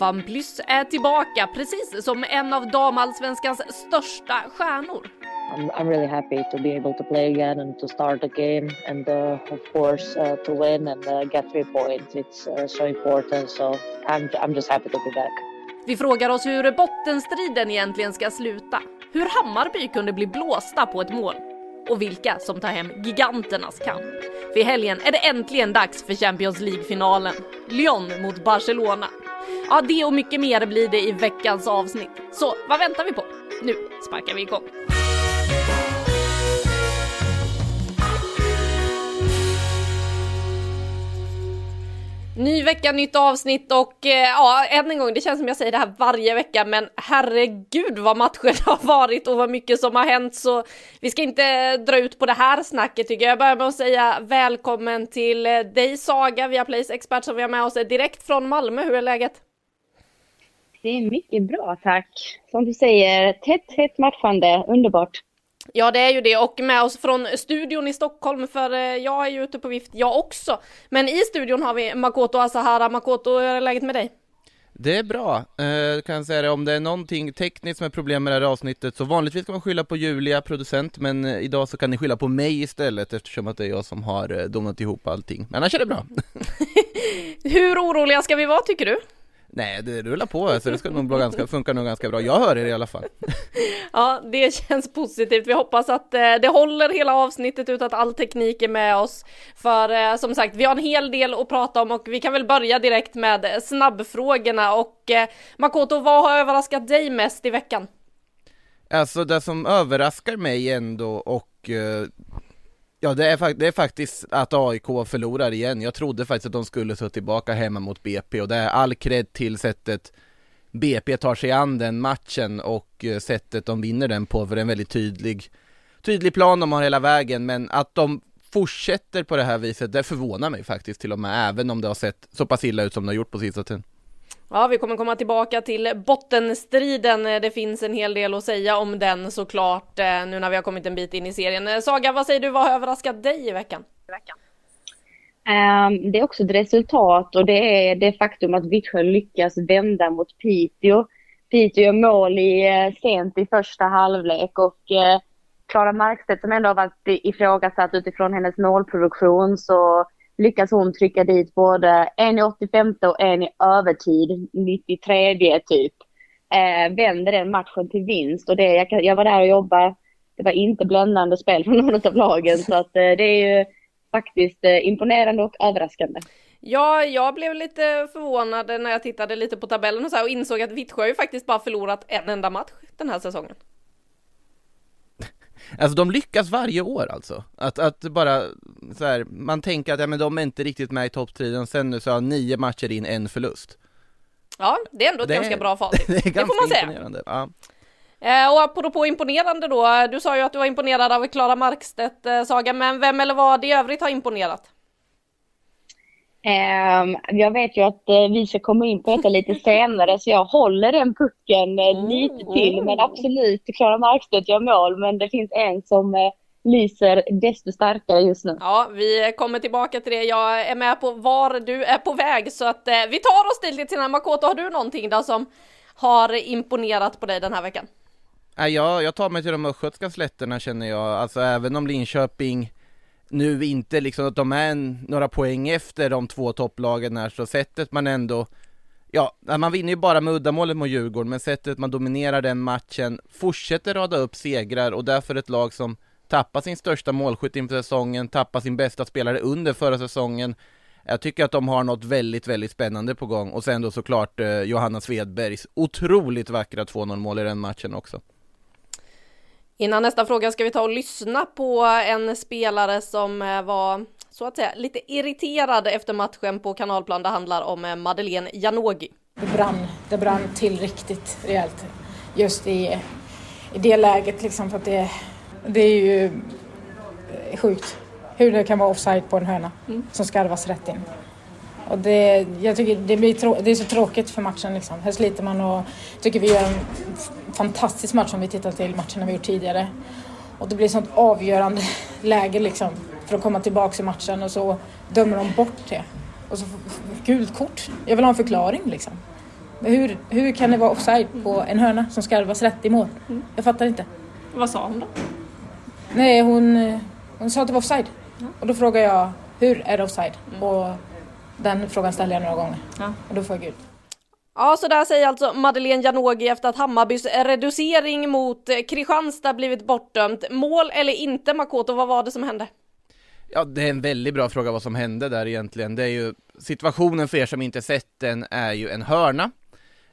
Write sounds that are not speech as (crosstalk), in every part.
Van Plus är tillbaka, precis som en av damallsvenskans största stjärnor. I'm, I'm really happy to be able to play again and to start the game and uh, of course uh, to win and uh, get three points. It's uh, so important. So I'm, I'm just happy to be back. Vi frågar oss hur bottenstriden egentligen ska sluta, hur Hammarby kunde bli blåsta på ett mål och vilka som tar hem giganternas kamp. För i helgen är det äntligen dags för Champions League-finalen. Lyon mot Barcelona. Ja, det och mycket mer blir det i veckans avsnitt. Så vad väntar vi på? Nu sparkar vi igång. Ny vecka, nytt avsnitt och eh, ja, än en gång, det känns som jag säger det här varje vecka, men herregud vad matchen har varit och vad mycket som har hänt, så vi ska inte dra ut på det här snacket tycker jag. Jag börjar med att säga välkommen till eh, dig Saga, Viaplays expert som vi har med oss eh, direkt från Malmö. Hur är läget? Det är mycket bra, tack. Som du säger, tätt, tätt matchande. Underbart. Ja, det är ju det och med oss från studion i Stockholm för eh, jag är ju ute på vift jag också. Men i studion har vi Makoto Asahara. Makoto, hur är läget med dig? Det är bra, eh, kan jag säga det. Om det är någonting tekniskt som är problem med det här avsnittet så vanligtvis kan man skylla på Julia, producent, men eh, idag så kan ni skylla på mig istället eftersom att det är jag som har eh, donat ihop allting. Men annars är det bra. (laughs) Hur oroliga ska vi vara tycker du? Nej, det rullar på, så det ska nog bli ganska, funka nog ganska bra. Jag hör er i alla fall. (laughs) Ja, det känns positivt. Vi hoppas att eh, det håller hela avsnittet ut att all teknik är med oss. För eh, som sagt, vi har en hel del att prata om och vi kan väl börja direkt med snabbfrågorna. Och eh, Makoto, vad har överraskat dig mest i veckan? Alltså det som överraskar mig ändå och Ja det är, det är faktiskt att AIK förlorar igen. Jag trodde faktiskt att de skulle stå tillbaka hemma mot BP och det är all cred till sättet BP tar sig an den matchen och eh, sättet de vinner den på för det är en väldigt tydlig tydlig plan de har hela vägen men att de fortsätter på det här viset det förvånar mig faktiskt till och med även om det har sett så pass illa ut som det har gjort på sista tiden. Ja, vi kommer komma tillbaka till bottenstriden. Det finns en hel del att säga om den såklart eh, nu när vi har kommit en bit in i serien. Eh, Saga, vad säger du, vad har överraskat dig i veckan? Ehm, det är också ett resultat och det är det faktum att Vittsjö lyckas vända mot Piteå. Piteå gör mål i, eh, sent i första halvlek och Klara Markstedt som ändå har varit ifrågasatt utifrån hennes målproduktion så lyckas hon trycka dit både en i 85 och en i övertid, 93 typ. Eh, vänder den matchen till vinst och det, jag, jag var där och jobbade. Det var inte bländande spel från (laughs) något av lagen så att eh, det är ju faktiskt eh, imponerande och överraskande. Ja, jag blev lite förvånad när jag tittade lite på tabellen och så här och insåg att Vittsjö har ju faktiskt bara förlorat en enda match den här säsongen. Alltså de lyckas varje år alltså. Att, att bara så här, man tänker att ja, men de är inte riktigt med i toppstriden, sen nu så har nio matcher in en förlust. Ja, det är ändå ett Det är- ganska bra facit. (laughs) Det är Det får man säga. Ja. Eh, och apropå imponerande då, du sa ju att du var imponerad av Klara Markstedt, eh, Saga, men vem eller vad i övrigt har imponerat? Ehm, jag vet ju att eh, vi ska komma in på detta lite (laughs) senare så jag håller den pucken eh, lite till. Men absolut, Klara Markstedt gör mål men det finns en som eh, lyser desto starkare just nu. Ja, vi kommer tillbaka till det. Jag är med på var du är på väg så att vi tar oss dit lite senare. Makoto, har du någonting då som har imponerat på dig den här veckan? Nej, jag, jag tar mig till de östgötska slätterna känner jag, alltså även om Linköping nu inte liksom att de är en, några poäng efter de två topplagen här, så sättet man ändå Ja, man vinner ju bara med uddamålet mot Djurgården, men sättet man dominerar den matchen fortsätter rada upp segrar och därför ett lag som tappar sin största målskytt inför säsongen, tappar sin bästa spelare under förra säsongen Jag tycker att de har något väldigt, väldigt spännande på gång och sen då såklart eh, Johanna Svedbergs otroligt vackra 2-0 mål i den matchen också. Innan nästa fråga ska vi ta och lyssna på en spelare som eh, var så att säga lite irriterad efter matchen på kanalplan. Det handlar om eh, Madeleine Janogy. Det brann, det brann till riktigt rejält just i, i det läget liksom för att det, det är ju eh, sjukt hur det kan vara offside på en hörna mm. som skarvas rätt in. Och det, jag tycker det, blir det är så tråkigt för matchen liksom. Här sliter man och tycker vi gör en fantastisk match om vi tittar till matcherna vi gjort tidigare. Och det blir ett sånt avgörande läge liksom för att komma tillbaka i matchen och så dömer de bort det. Och så gult kort. Jag vill ha en förklaring liksom. Hur, hur kan det vara offside på en hörna som skarvas rätt i mål? Mm. Jag fattar inte. Vad sa hon då? Nej, hon, hon sa att det var offside. Och då frågar jag, hur är det offside? Mm. Och den frågan ställer jag några gånger. Ja. Och då får jag gult. Ja, så där säger alltså Madeleine Janogy efter att Hammarbys reducering mot Kristianstad blivit bortdömt. Mål eller inte Makoto, vad var det som hände? Ja, det är en väldigt bra fråga vad som hände där egentligen. Det är ju situationen för er som inte sett den är ju en hörna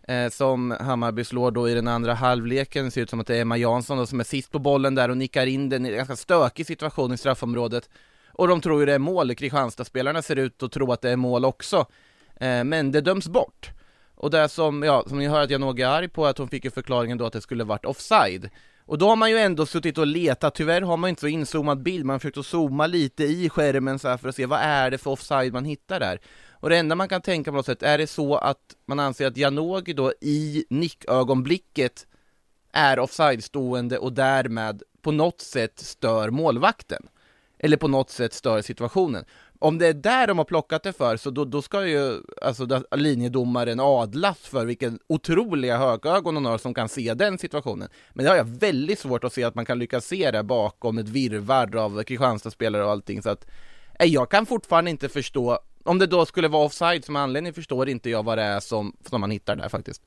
eh, som Hammarby slår då i den andra halvleken. Det ser ut som att det är Emma Jansson då, som är sist på bollen där och nickar in den i en ganska stökig situation i straffområdet. Och de tror ju det är mål. Kristianstadsspelarna ser ut att tro att det är mål också. Eh, men det döms bort. Och det som, ja, som ni hör att jag är arg på att hon fick ju förklaringen då att det skulle varit offside. Och då har man ju ändå suttit och letat, tyvärr har man inte så inzoomad bild, man har försökt att zooma lite i skärmen så för att se vad är det för offside man hittar där. Och det enda man kan tänka på något sätt, är det så att man anser att Janogy då i nickögonblicket är offside-stående och därmed på något sätt stör målvakten? Eller på något sätt stör situationen om det är där de har plockat det för, så då, då ska ju alltså, linjedomaren adlas för vilken otroliga högögon hon har som kan se den situationen. Men det har jag väldigt svårt att se att man kan lyckas se det bakom ett virrvarr av Kristianstad-spelare och allting. Så att, eh, jag kan fortfarande inte förstå, om det då skulle vara offside som anledning förstår inte jag vad det är som, som man hittar där faktiskt.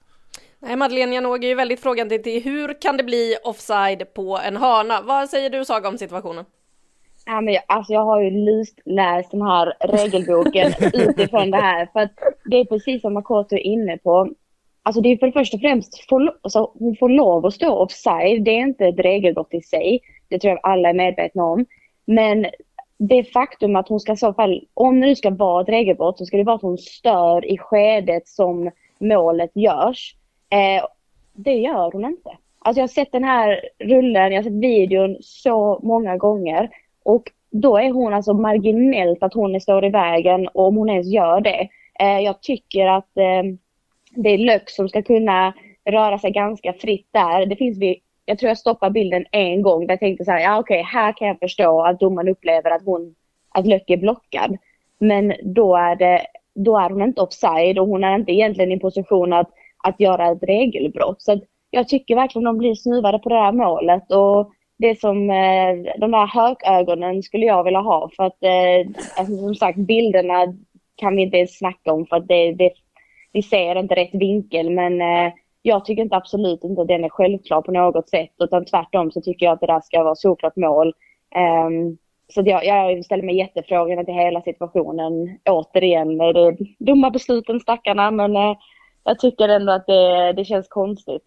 Nej, Madeleine Janogy är ju väldigt frågande till hur kan det bli offside på en hörna? Vad säger du Saga om situationen? Ja, men jag, alltså jag har ju lusläst den här regelboken (laughs) utifrån det här. För att det är precis som Makoto är inne på. Alltså det är för det första och främst, för, alltså hon får lov att stå offside. Det är inte ett regelbrott i sig. Det tror jag alla är medvetna om. Men det faktum att hon ska i så fall, om det nu ska vara ett regelbrott, så ska det vara att hon stör i skedet som målet görs. Eh, det gör hon inte. Alltså jag har sett den här rullen, jag har sett videon så många gånger. Och då är hon alltså marginellt att hon står i vägen och om hon ens gör det. Eh, jag tycker att eh, det är Lök som ska kunna röra sig ganska fritt där. Det finns vi, jag tror jag stoppade bilden en gång där jag tänkte så här, ja okej, okay, här kan jag förstå att domaren upplever att hon, att Lök är blockad. Men då är det, då är hon inte offside och hon är inte egentligen i position att, att göra ett regelbrott. Så jag tycker verkligen de blir snuvade på det här målet och det som eh, de där hökögonen skulle jag vilja ha för att eh, alltså, som sagt bilderna kan vi inte ens snacka om för att det, det, vi ser inte rätt vinkel men eh, jag tycker inte absolut inte att den är självklar på något sätt utan tvärtom så tycker jag att det där ska vara såklart mål. Um, så jag, jag ställer mig jättefrågan till hela situationen. Återigen, det är dumma besluten stackarna men uh, jag tycker ändå att det, det känns konstigt.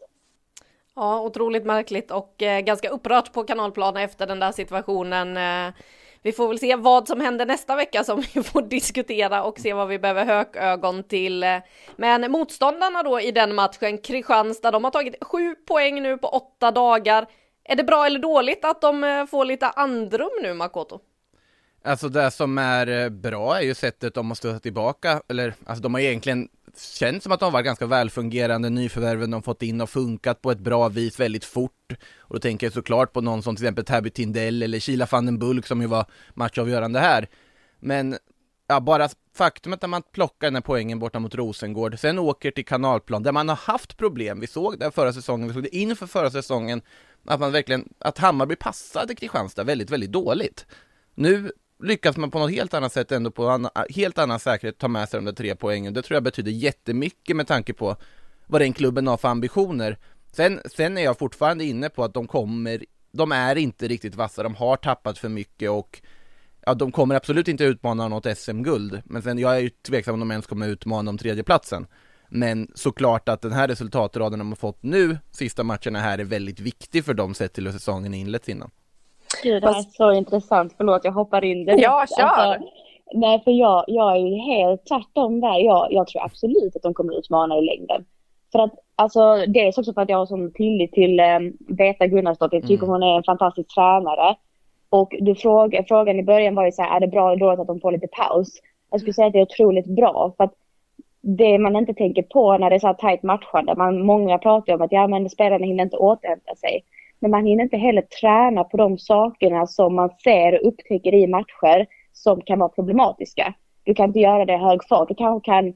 Ja, otroligt märkligt och eh, ganska upprört på kanalplanen efter den där situationen. Eh, vi får väl se vad som händer nästa vecka som vi (laughs) får diskutera och se vad vi behöver hökögon till. Men motståndarna då i den matchen, Kristianstad, de har tagit sju poäng nu på åtta dagar. Är det bra eller dåligt att de eh, får lite andrum nu, Makoto? Alltså det som är eh, bra är ju sättet de har ta tillbaka, eller alltså de har egentligen känns som att de har varit ganska välfungerande nyförvärven de fått in och funkat på ett bra vis väldigt fort. Och då tänker jag såklart på någon som till exempel Tabby Tindell eller Kila van den Bulk som ju var matchavgörande här. Men ja, bara faktumet att man plockar den här poängen borta mot Rosengård, sen åker till kanalplan där man har haft problem. Vi såg det förra säsongen, vi såg det inför förra säsongen, att man verkligen, att Hammarby passade Kristianstad väldigt, väldigt dåligt. Nu lyckas man på något helt annat sätt ändå på en helt annan säkerhet ta med sig de där tre poängen. Det tror jag betyder jättemycket med tanke på vad den klubben har för ambitioner. Sen, sen är jag fortfarande inne på att de kommer, de är inte riktigt vassa, de har tappat för mycket och ja de kommer absolut inte utmana något SM-guld, men sen jag är ju tveksam om de ens kommer utmana om tredjeplatsen. Men såklart att den här resultatraden de har fått nu, sista matcherna här, är väldigt viktig för dem sett till hur säsongen inletts innan. Gud, det här är så intressant. Förlåt, jag hoppar in direkt. Ja, kör! Alltså, nej, för jag, jag är ju helt tvärtom där. Jag, jag tror absolut att de kommer utmana i längden. För att, alltså, dels också för att jag har sån tillit till eh, Beta Gunnarsdottir. Jag tycker mm. hon är en fantastisk tränare. Och du fråga, frågan i början var ju så här, är det bra eller dåligt att de får lite paus? Jag skulle säga att det är otroligt bra. För att det man inte tänker på när det är så här tajt matchande, man, många pratar om att ja, men spelarna hinner inte återhämta sig. Men man hinner inte heller träna på de sakerna som man ser och upptäcker i matcher som kan vara problematiska. Du kan inte göra det i hög fart. Du kanske kan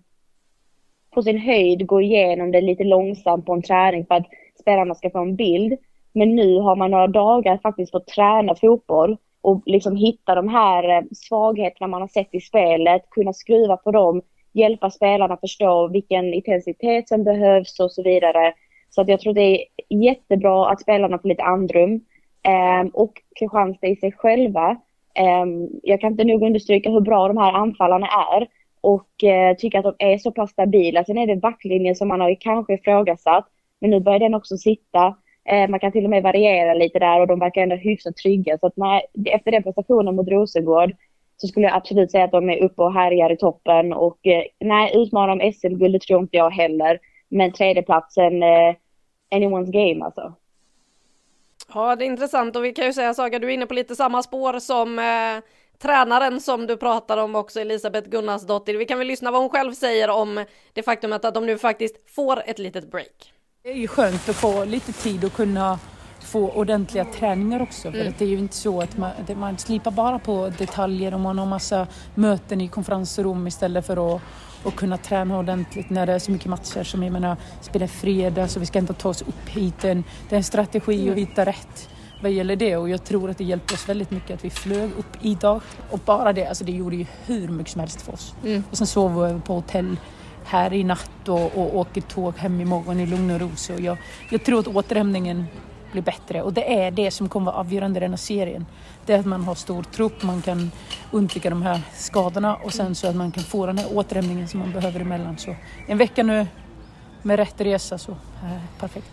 på sin höjd gå igenom det lite långsamt på en träning för att spelarna ska få en bild. Men nu har man några dagar faktiskt fått träna fotboll och liksom hitta de här eh, svagheterna man har sett i spelet, kunna skruva på dem, hjälpa spelarna förstå vilken intensitet som behövs och så vidare. Så att jag tror det är jättebra att spelarna får lite andrum. Eh, och Kristianstad i sig själva. Eh, jag kan inte nog understryka hur bra de här anfallarna är och eh, tycker att de är så pass stabila. Sen är det backlinjen som man har kanske ifrågasatt. Men nu börjar den också sitta. Eh, man kan till och med variera lite där och de verkar ändå hyfsat trygga. Så att nej, efter den prestationen mot Rosengård så skulle jag absolut säga att de är uppe och härjar i toppen. Och eh, nej, utmana om SM-guldet tror inte jag heller. Men tredjeplatsen, eh, anyone's game alltså. Ja, det är intressant och vi kan ju säga Saga, du är inne på lite samma spår som eh, tränaren som du pratar om också, Elisabeth Gunnarsdottir. Vi kan väl lyssna vad hon själv säger om det faktumet att de nu faktiskt får ett litet break. Det är ju skönt att få lite tid att kunna få ordentliga träningar också. För mm. det är ju inte så att man, man slipar bara på detaljer och man har massa möten i konferensrum istället för att och kunna träna ordentligt när det är så mycket matcher som jag menar, spelar fredag så vi ska inte ta oss upp hit. Det är en strategi att mm. hitta rätt vad gäller det och jag tror att det hjälpte oss väldigt mycket att vi flög upp idag. Och bara det, alltså det gjorde ju hur mycket som helst för oss. Mm. Och sen sov vi på hotell här i natt och, och åker tåg hem imorgon i lugn och ro. Så jag, jag tror att återhämtningen blir bättre och det är det som kommer vara avgörande i den här serien. Det är att man har stor trupp, man kan undvika de här skadorna och sen så att man kan få den här återhämtningen som man behöver emellan. Så en vecka nu med rätt resa så eh, perfekt.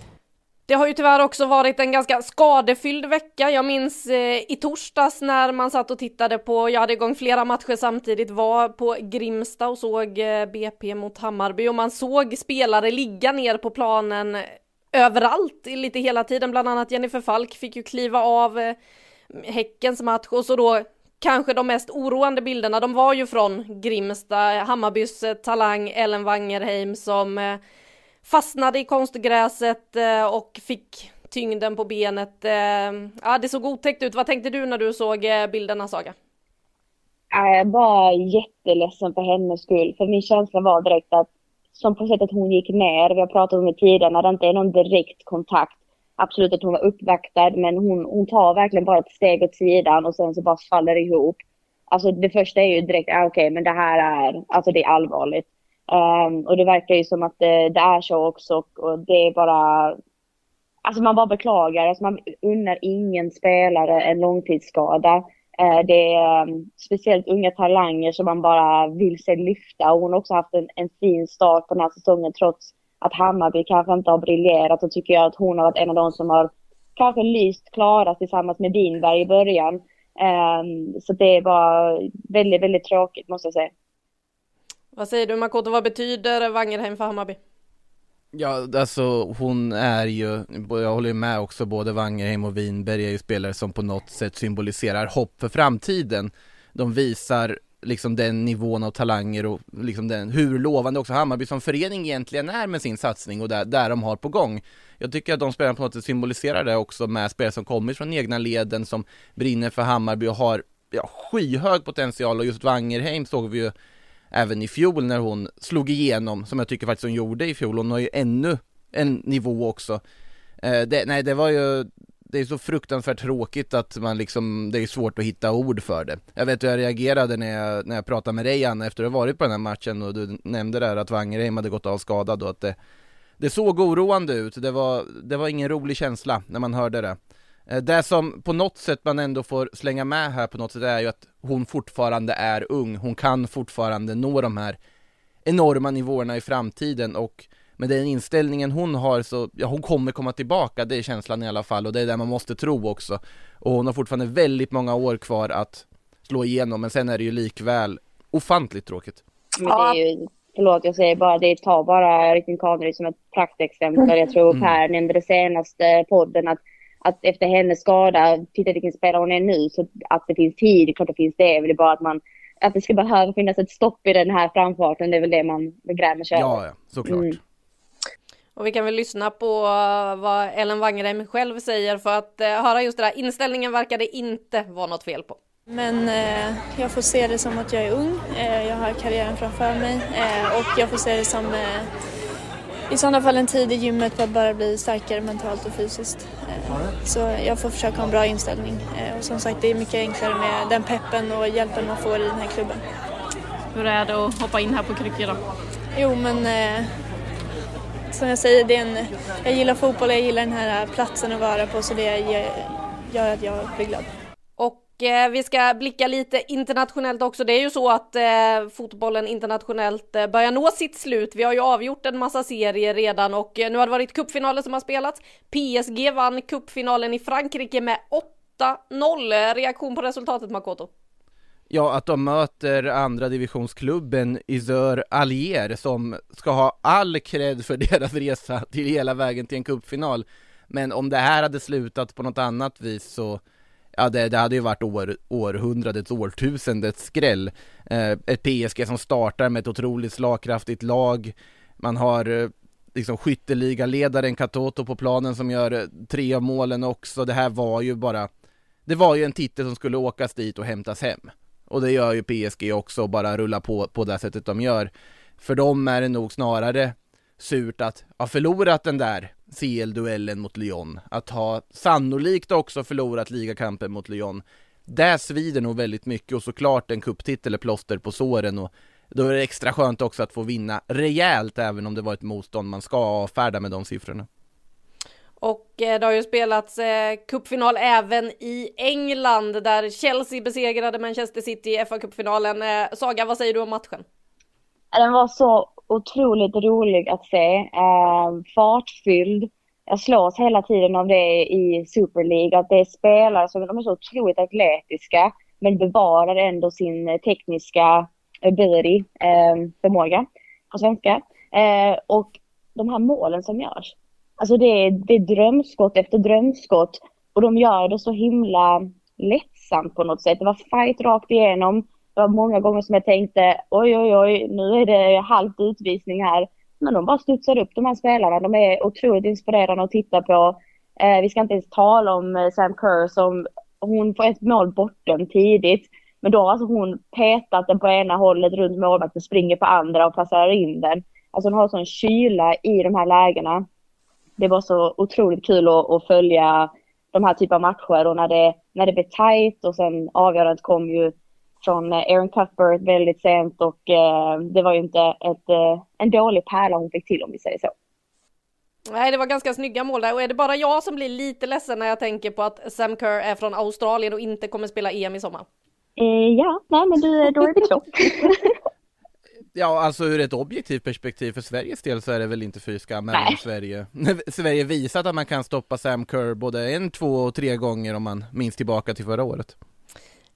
Det har ju tyvärr också varit en ganska skadefylld vecka. Jag minns eh, i torsdags när man satt och tittade på, jag hade igång flera matcher samtidigt, var på Grimsta och såg eh, BP mot Hammarby och man såg spelare ligga ner på planen eh, överallt, lite hela tiden. Bland annat Jennifer Falk fick ju kliva av eh, Häckens match och så då kanske de mest oroande bilderna, de var ju från Grimsta, Hammarbys eh, talang Ellen Wangerheim som eh, fastnade i konstgräset eh, och fick tyngden på benet. Ja, det såg otäckt ut. Vad tänkte du när du såg bilderna, Saga? Jag var jätteledsen för hennes skull, för min känsla var direkt att som på sättet hon gick ner, vi har pratat om det tidigare, när det inte är någon direkt kontakt. Absolut att hon var uppvaktad, men hon, hon tar verkligen bara ett steg åt sidan och sen så bara faller ihop. Alltså det första är ju direkt, ah, okej, okay, men det här är, alltså det är allvarligt. Um, och det verkar ju som att det, det är så också och det är bara, alltså man bara beklagar, alltså man unnar ingen spelare en långtidsskada. Uh, det är um, speciellt unga talanger som man bara vill se lyfta och hon har också haft en, en fin start på den här säsongen trots att Hammarby kanske inte har briljerat så tycker jag att hon har varit en av de som har kanske lyst klarast tillsammans med Winberg i början. Um, så det var väldigt, väldigt tråkigt måste jag säga. Vad säger du Makoto, vad betyder Wangerheim för Hammarby? Ja, alltså hon är ju, jag håller med också, både Wangerheim och Winberg är ju spelare som på något sätt symboliserar hopp för framtiden. De visar liksom den nivån av talanger och liksom den, hur lovande också Hammarby som förening egentligen är med sin satsning och där, där de har på gång. Jag tycker att de spelarna på något sätt symboliserar det också med spelare som kommit från egna leden som brinner för Hammarby och har ja, skyhög potential och just Wangerheim såg vi ju även i fjol när hon slog igenom, som jag tycker faktiskt hon gjorde i fjol. Hon har ju ännu en nivå också. Eh, det, nej, det var ju, det är så fruktansvärt tråkigt att man liksom, det är svårt att hitta ord för det. Jag vet hur jag reagerade när jag, när jag pratade med dig Anna efter att ha varit på den här matchen och du nämnde där att Wangerheim hade gått av skadad och att det, det såg oroande ut. Det var, det var ingen rolig känsla när man hörde det. Eh, det som på något sätt man ändå får slänga med här på något sätt är ju att hon fortfarande är ung. Hon kan fortfarande nå de här enorma nivåerna i framtiden och med den inställningen hon har så, ja hon kommer komma tillbaka, det är känslan i alla fall och det är det man måste tro också. Och hon har fortfarande väldigt många år kvar att slå igenom men sen är det ju likväl ofantligt tråkigt. Men det är ju, förlåt jag säger bara, det tar bara Rickard Kaneryd som ett praktexempel. Jag tror Per nämnde det senaste podden att, att efter hennes skada, titta vilken spelare hon är nu, så att det finns tid, klart det finns det, men det är bara att man att det ska behöva finnas ett stopp i den här framfarten, det är väl det man grämer sig Ja, ja, såklart. Mm. Och vi kan väl lyssna på eh, vad Ellen Wangerheim själv säger för att eh, höra just det där. Inställningen verkar det inte vara något fel på. Men eh, jag får se det som att jag är ung, eh, jag har karriären framför mig eh, och jag får se det som eh, i sådana fall en tid i gymmet på att bara bli starkare mentalt och fysiskt. Så jag får försöka ha en bra inställning och som sagt det är mycket enklare med den peppen och hjälpen man får i den här klubben. Hur är det att hoppa in här på kryckor då? Jo men som jag säger, det är en, jag gillar fotboll och jag gillar den här platsen att vara på så det gör att jag blir glad. Och eh, vi ska blicka lite internationellt också. Det är ju så att eh, fotbollen internationellt eh, börjar nå sitt slut. Vi har ju avgjort en massa serier redan och eh, nu har det varit cupfinaler som har spelats. PSG vann cupfinalen i Frankrike med 8-0. Reaktion på resultatet Makoto? Ja, att de möter andra divisionsklubben Isör Allier som ska ha all cred för (laughs) deras resa till hela vägen till en cupfinal. Men om det här hade slutat på något annat vis så Ja, det, det hade ju varit år, århundradets, årtusendets skräll. Eh, ett PSG som startar med ett otroligt slagkraftigt lag. Man har eh, liksom skytteligaledaren Katoto på planen som gör eh, tre av målen också. Det här var ju bara, det var ju en titel som skulle åkas dit och hämtas hem. Och det gör ju PSG också, bara rulla på på det sättet de gör. För dem är det nog snarare surt att ha förlorat den där CL-duellen mot Lyon. Att ha sannolikt också förlorat ligakampen mot Lyon. Det svider nog väldigt mycket och såklart en kupptitel är plåster på såren och då är det extra skönt också att få vinna rejält även om det var ett motstånd man ska avfärda med de siffrorna. Och eh, det har ju spelats eh, cupfinal även i England där Chelsea besegrade Manchester City i FA-cupfinalen. Eh, Saga, vad säger du om matchen? Den var så otroligt rolig att se. Eh, fartfylld. Jag slås hela tiden av det i Super League, att det är spelare som de är så otroligt atletiska men bevarar ändå sin tekniska eh, ability, eh, förmåga på svenska. Eh, och de här målen som görs. Alltså det är, det är drömskott efter drömskott och de gör det så himla lättsamt på något sätt. Det var fight rakt igenom. Det var många gånger som jag tänkte oj, oj, oj, nu är det halvt utvisning här. Men de bara studsar upp de här spelarna. De är otroligt inspirerande att titta på. Eh, vi ska inte ens tala om eh, Sam Kerr som hon får ett mål bortom tidigt. Men då har alltså hon petat den på ena hållet runt målvakten, springer på andra och passar in den. Alltså hon har sån kyla i de här lägena. Det var så otroligt kul att, att följa de här typen av matcher och när det, när det blev tajt och sen avgörandet kom ju från eh, Aaron Cuthbert väldigt sent och eh, det var ju inte ett, eh, en dålig pärla hon fick till om vi säger så. Nej, det var ganska snygga mål där och är det bara jag som blir lite ledsen när jag tänker på att Sam Kerr är från Australien och inte kommer spela EM i sommar? Eh, ja, nej men du, då är vi två. (laughs) Ja, alltså ur ett objektivt perspektiv för Sveriges del så är det väl inte fy skam även om Sverige, (laughs) Sverige visat att man kan stoppa Sam Kerr både en, två och tre gånger om man minns tillbaka till förra året.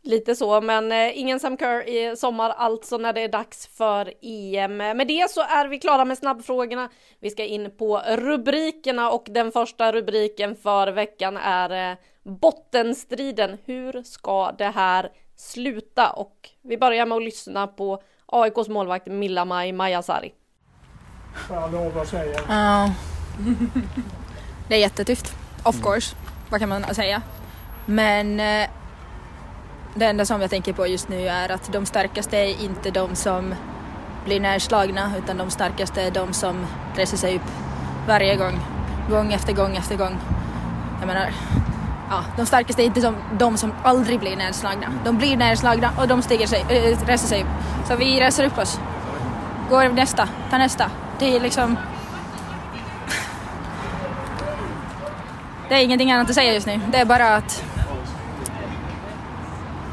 Lite så, men eh, ingen Sam Kerr i sommar alltså när det är dags för EM. Med det så är vi klara med snabbfrågorna. Vi ska in på rubrikerna och den första rubriken för veckan är eh, bottenstriden. Hur ska det här sluta? Och vi börjar med att lyssna på AIKs målvakt Milla-Maj Majasari. Jag lov att säga. Ja. Det är jättetufft. Of course. Vad kan man säga? Men eh, det enda som jag tänker på just nu är att de starkaste är inte de som blir närslagna utan de starkaste är de som reser sig upp varje gång. Gång efter gång efter gång. Jag menar, ja, de starkaste är inte som de som aldrig blir nedslagna, De blir nedslagna och de stiger sig, äh, reser sig upp. Så vi reser upp oss. Går nästa, ta nästa. Det är liksom... det är ingenting annat att säga just nu. Det är bara att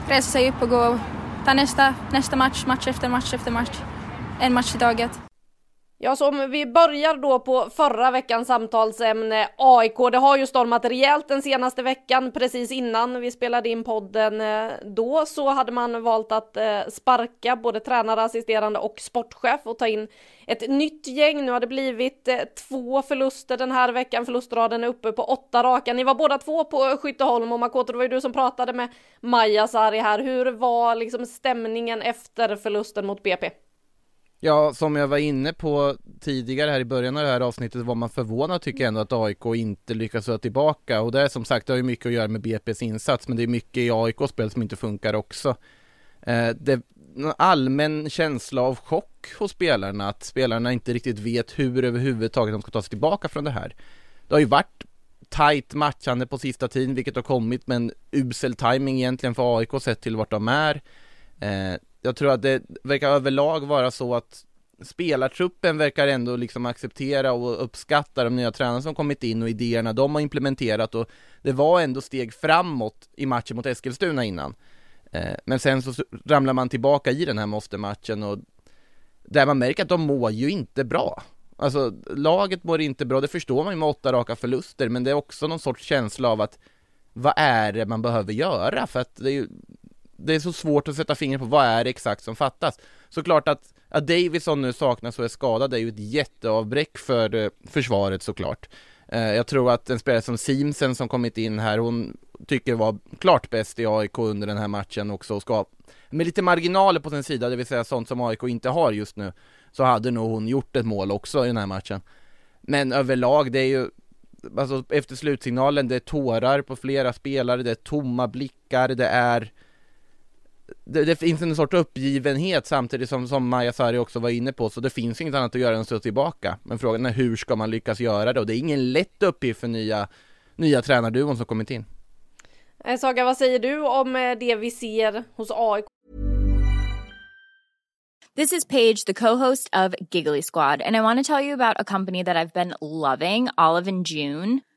resa sig upp och gå ta nästa, nästa match, match efter match efter match. En match i taget. Ja, så om vi börjar då på förra veckans samtalsämne AIK. Det har ju stormat rejält den senaste veckan. Precis innan vi spelade in podden eh, då så hade man valt att eh, sparka både tränare, assisterande och sportchef och ta in ett nytt gäng. Nu har det blivit eh, två förluster den här veckan. Förlustraden är uppe på åtta raka. Ni var båda två på Skytteholm och Makoto, det var ju du som pratade med Maja Sari här. Hur var liksom stämningen efter förlusten mot BP? Ja, som jag var inne på tidigare här i början av det här avsnittet var man förvånad tycker jag ändå att AIK inte lyckas ta tillbaka och det är som sagt, det har ju mycket att göra med BP's insats men det är mycket i AIKs spel som inte funkar också. Eh, det är en allmän känsla av chock hos spelarna, att spelarna inte riktigt vet hur överhuvudtaget de ska ta sig tillbaka från det här. Det har ju varit tight matchande på sista tiden, vilket har kommit med en usel timing egentligen för AIK sett till vart de är. Eh, jag tror att det verkar överlag vara så att spelartruppen verkar ändå liksom acceptera och uppskatta de nya tränarna som kommit in och idéerna de har implementerat och det var ändå steg framåt i matchen mot Eskilstuna innan. Eh, men sen så ramlar man tillbaka i den här måste-matchen och där man märker att de mår ju inte bra. Alltså laget mår inte bra, det förstår man ju med åtta raka förluster, men det är också någon sorts känsla av att vad är det man behöver göra? För att det är ju det är så svårt att sätta fingret på vad är det exakt som fattas. Såklart att, att Davison nu saknas och är skadad är ju ett jätteavbräck för eh, försvaret såklart. Eh, jag tror att en spelare som Simsen som kommit in här, hon tycker var klart bäst i AIK under den här matchen också och ska med lite marginaler på sin sida, det vill säga sånt som AIK inte har just nu, så hade nog hon gjort ett mål också i den här matchen. Men överlag, det är ju Alltså efter slutsignalen, det är tårar på flera spelare, det är tomma blickar, det är det, det, finns en sorts uppgivenhet samtidigt som, som Maja Sari också var inne på, så det finns inget annat att göra än att stå tillbaka. Men frågan är hur ska man lyckas göra det? Och det är ingen lätt uppgift för nya, nya tränarduon som kommit in. Eh, Saga, vad säger du om eh, det vi ser hos AIK? This is Paige, the co-host of Giggly Squad, and I want to tell you about a company that I've been loving, Olive and June.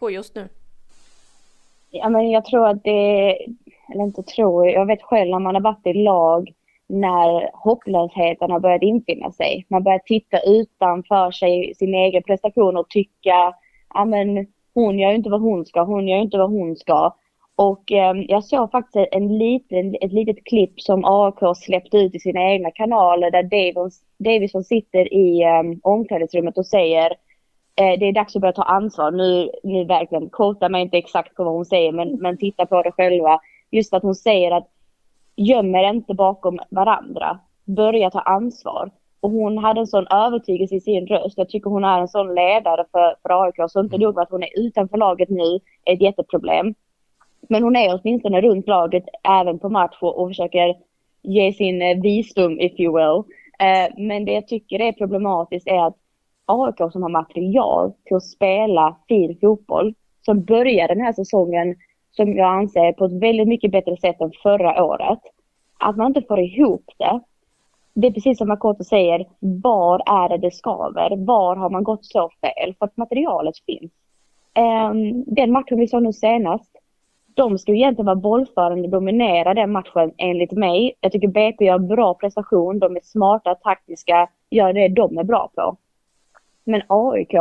Gå just nu. Ja, men jag tror att det, eller inte tror, jag vet själv när man har varit i lag när hopplösheten har börjat infinna sig. Man börjar titta utanför sig, sin egen prestation och tycka, ja men hon gör ju inte vad hon ska, hon gör ju inte vad hon ska. Och eh, jag såg faktiskt en liten, ett litet klipp som AIK släppte ut i sina egna kanaler där Davison, Davison sitter i eh, omklädningsrummet och säger eh, det är dags att börja ta ansvar. Nu, nu verkligen, Korta mig inte exakt på vad hon säger men, men titta på det själva. Just att hon säger att göm er inte bakom varandra. Börja ta ansvar. Och hon hade en sån övertygelse i sin röst. Jag tycker hon är en sån ledare för, för AIK. Så inte nog med att hon är utanför laget nu är ett jätteproblem. Men hon är åtminstone runt laget även på match och försöker ge sin eh, visdom, if you will. Eh, men det jag tycker är problematiskt är att AIK som har material till att spela fin fotboll, som börjar den här säsongen, som jag anser på ett väldigt mycket bättre sätt än förra året. Att man inte får ihop det. Det är precis som Makoto säger, var är det det skaver? Var har man gått så fel? För att materialet finns. Ehm, den matchen vi såg nu senast, de ska ju egentligen vara bollförande, dominera den matchen enligt mig. Jag tycker BP gör bra prestation, de är smarta, taktiska, gör det de är bra på. Men AIK,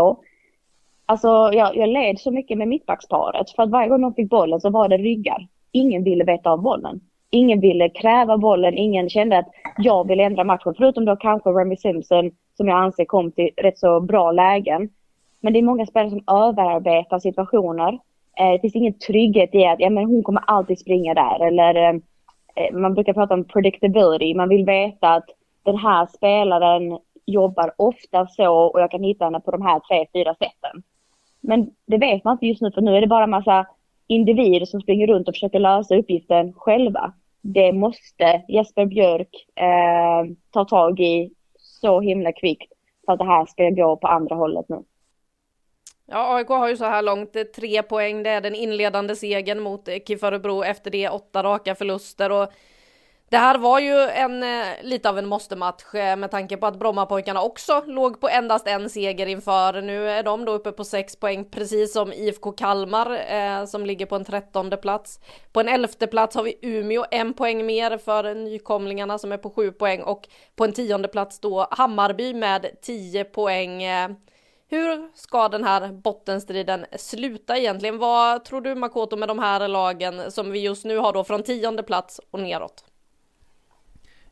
alltså jag, jag led så mycket med mittbacksparet för att varje gång de fick bollen så var det ryggar. Ingen ville veta av bollen. Ingen ville kräva bollen, ingen kände att jag vill ändra matchen. Förutom då kanske Remy Simpson som jag anser kom till rätt så bra lägen. Men det är många spelare som överarbetar situationer Eh, det finns ingen trygghet i att ja, men hon kommer alltid springa där. Eller eh, eh, man brukar prata om predictability. Man vill veta att den här spelaren jobbar ofta så och jag kan hitta henne på de här tre, fyra sätten. Men det vet man inte just nu för nu är det bara massa individer som springer runt och försöker lösa uppgiften själva. Det måste Jesper Björk eh, ta tag i så himla kvickt för att det här ska gå på andra hållet nu. Ja, AIK har ju så här långt eh, tre poäng. Det är den inledande segern mot eh, KIF Örebro efter det åtta raka förluster och det här var ju en eh, lite av en måste-match med tanke på att Brommapojkarna också låg på endast en seger inför. Nu är de då uppe på sex poäng precis som IFK Kalmar eh, som ligger på en trettonde plats. På en elfte plats har vi Umeå en poäng mer för nykomlingarna som är på sju poäng och på en tionde plats då Hammarby med tio poäng. Hur ska den här bottenstriden sluta egentligen? Vad tror du Makoto med de här lagen som vi just nu har då från tionde plats och neråt?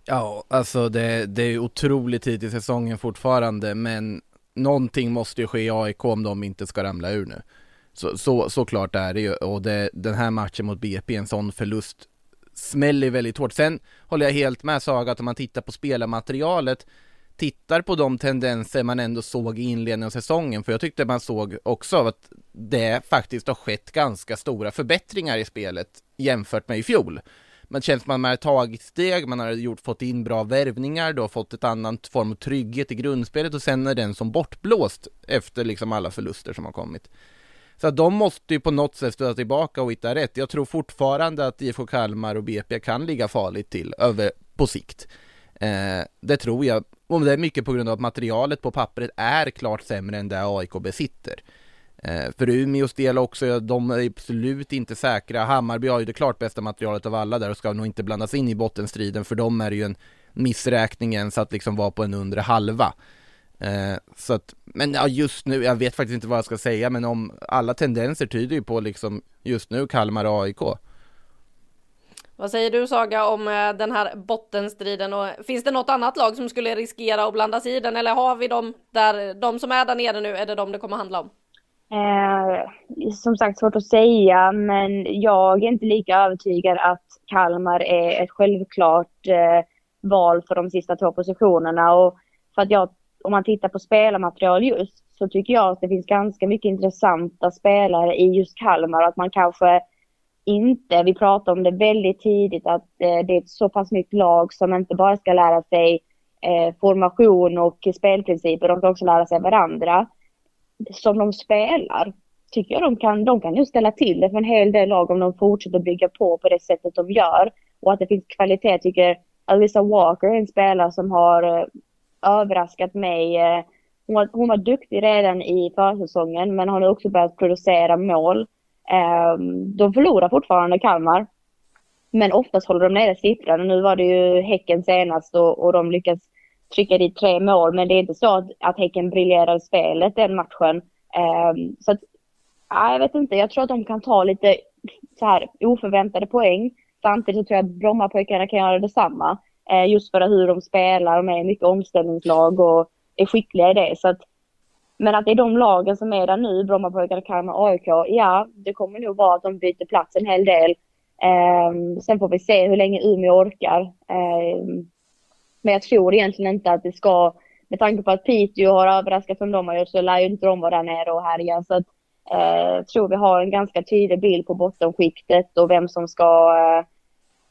Ja, alltså det, det är otroligt tid i säsongen fortfarande, men någonting måste ju ske i AIK om de inte ska ramla ur nu. Så, så, såklart är det ju och det, den här matchen mot BP, en sån förlust smäller väldigt hårt. Sen håller jag helt med Saga att om man tittar på spelarmaterialet tittar på de tendenser man ändå såg i inledningen av säsongen, för jag tyckte man såg också att det faktiskt har skett ganska stora förbättringar i spelet jämfört med i fjol. Men det känns som att man har tagit steg, man har gjort, fått in bra värvningar, du har fått ett annat form av trygghet i grundspelet och sen är den som bortblåst efter liksom alla förluster som har kommit. Så att de måste ju på något sätt stöta tillbaka och hitta rätt. Jag tror fortfarande att IFK Kalmar och BP kan ligga farligt till över, på sikt. Eh, det tror jag, och det är mycket på grund av att materialet på pappret är klart sämre än det AIK besitter. Eh, för Umeås del också, de är absolut inte säkra. Hammarby har ju det klart bästa materialet av alla där och ska nog inte blandas in i bottenstriden för de är ju en missräkning ens att liksom vara på en undre halva. Eh, så att, men ja, just nu, jag vet faktiskt inte vad jag ska säga, men om alla tendenser tyder ju på liksom just nu Kalmar och AIK. Vad säger du Saga om eh, den här bottenstriden och finns det något annat lag som skulle riskera att blandas i den eller har vi dem där, de som är där nere nu, är det de det kommer handla om? Eh, som sagt svårt att säga, men jag är inte lika övertygad att Kalmar är ett självklart eh, val för de sista två positionerna. Och för att jag, om man tittar på spelarmaterial just så tycker jag att det finns ganska mycket intressanta spelare i just Kalmar. Att man kanske inte, vi pratade om det väldigt tidigt, att eh, det är ett så pass nytt lag som inte bara ska lära sig eh, formation och spelprinciper, de ska också lära sig varandra som de spelar tycker jag de kan, de kan ju ställa till det för en hel del lag om de fortsätter bygga på på det sättet de gör. Och att det finns kvalitet tycker Alyssa Walker är en spelare som har eh, överraskat mig. Eh, hon, var, hon var duktig redan i försäsongen men har nu också börjat producera mål. Ehm, de förlorar fortfarande Kalmar. Men oftast håller de nere siffran nu var det ju Häcken senast och, och de lyckas trycka dit tre mål, men det är inte så att, att Häcken briljerar i spelet den matchen. Um, så att, ja, jag vet inte, jag tror att de kan ta lite så här oförväntade poäng. Samtidigt så tror jag att Brommapojkarna kan göra detsamma. Uh, just för hur de spelar, de är mycket omställningslag och är skickliga i det. Så att, men att det är de lagen som är där nu, Brommapojkarna, Kalmar, AIK, ja, det kommer nog vara att de byter plats en hel del. Eh, sen får vi se hur länge Umeå orkar. Eh, men jag tror egentligen inte att det ska, med tanke på att Piteå har överraskat som de har gjort så lär ju inte de vara där nere och härja. Så att, eh, tror vi har en ganska tydlig bild på bottenskiktet och vem som ska eh,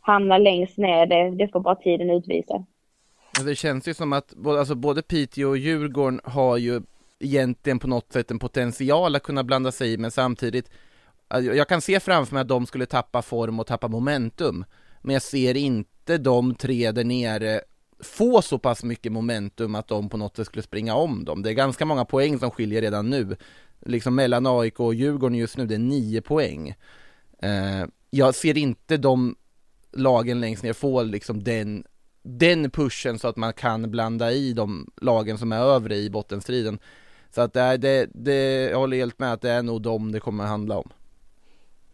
hamna längst ner. Det, det får bara tiden utvisa. Det känns ju som att alltså både Piteå och Djurgården har ju egentligen på något sätt en potential att kunna blanda sig i, men samtidigt jag kan se framför mig att de skulle tappa form och tappa momentum, men jag ser inte de tre där nere få så pass mycket momentum att de på något sätt skulle springa om dem. Det är ganska många poäng som skiljer redan nu. Liksom mellan AIK och Djurgården just nu, det är nio poäng. Eh, jag ser inte de lagen längst ner få liksom den, den pushen så att man kan blanda i de lagen som är övre i bottenstriden. Så att det, det, det, jag håller helt med att det är nog dem det kommer att handla om.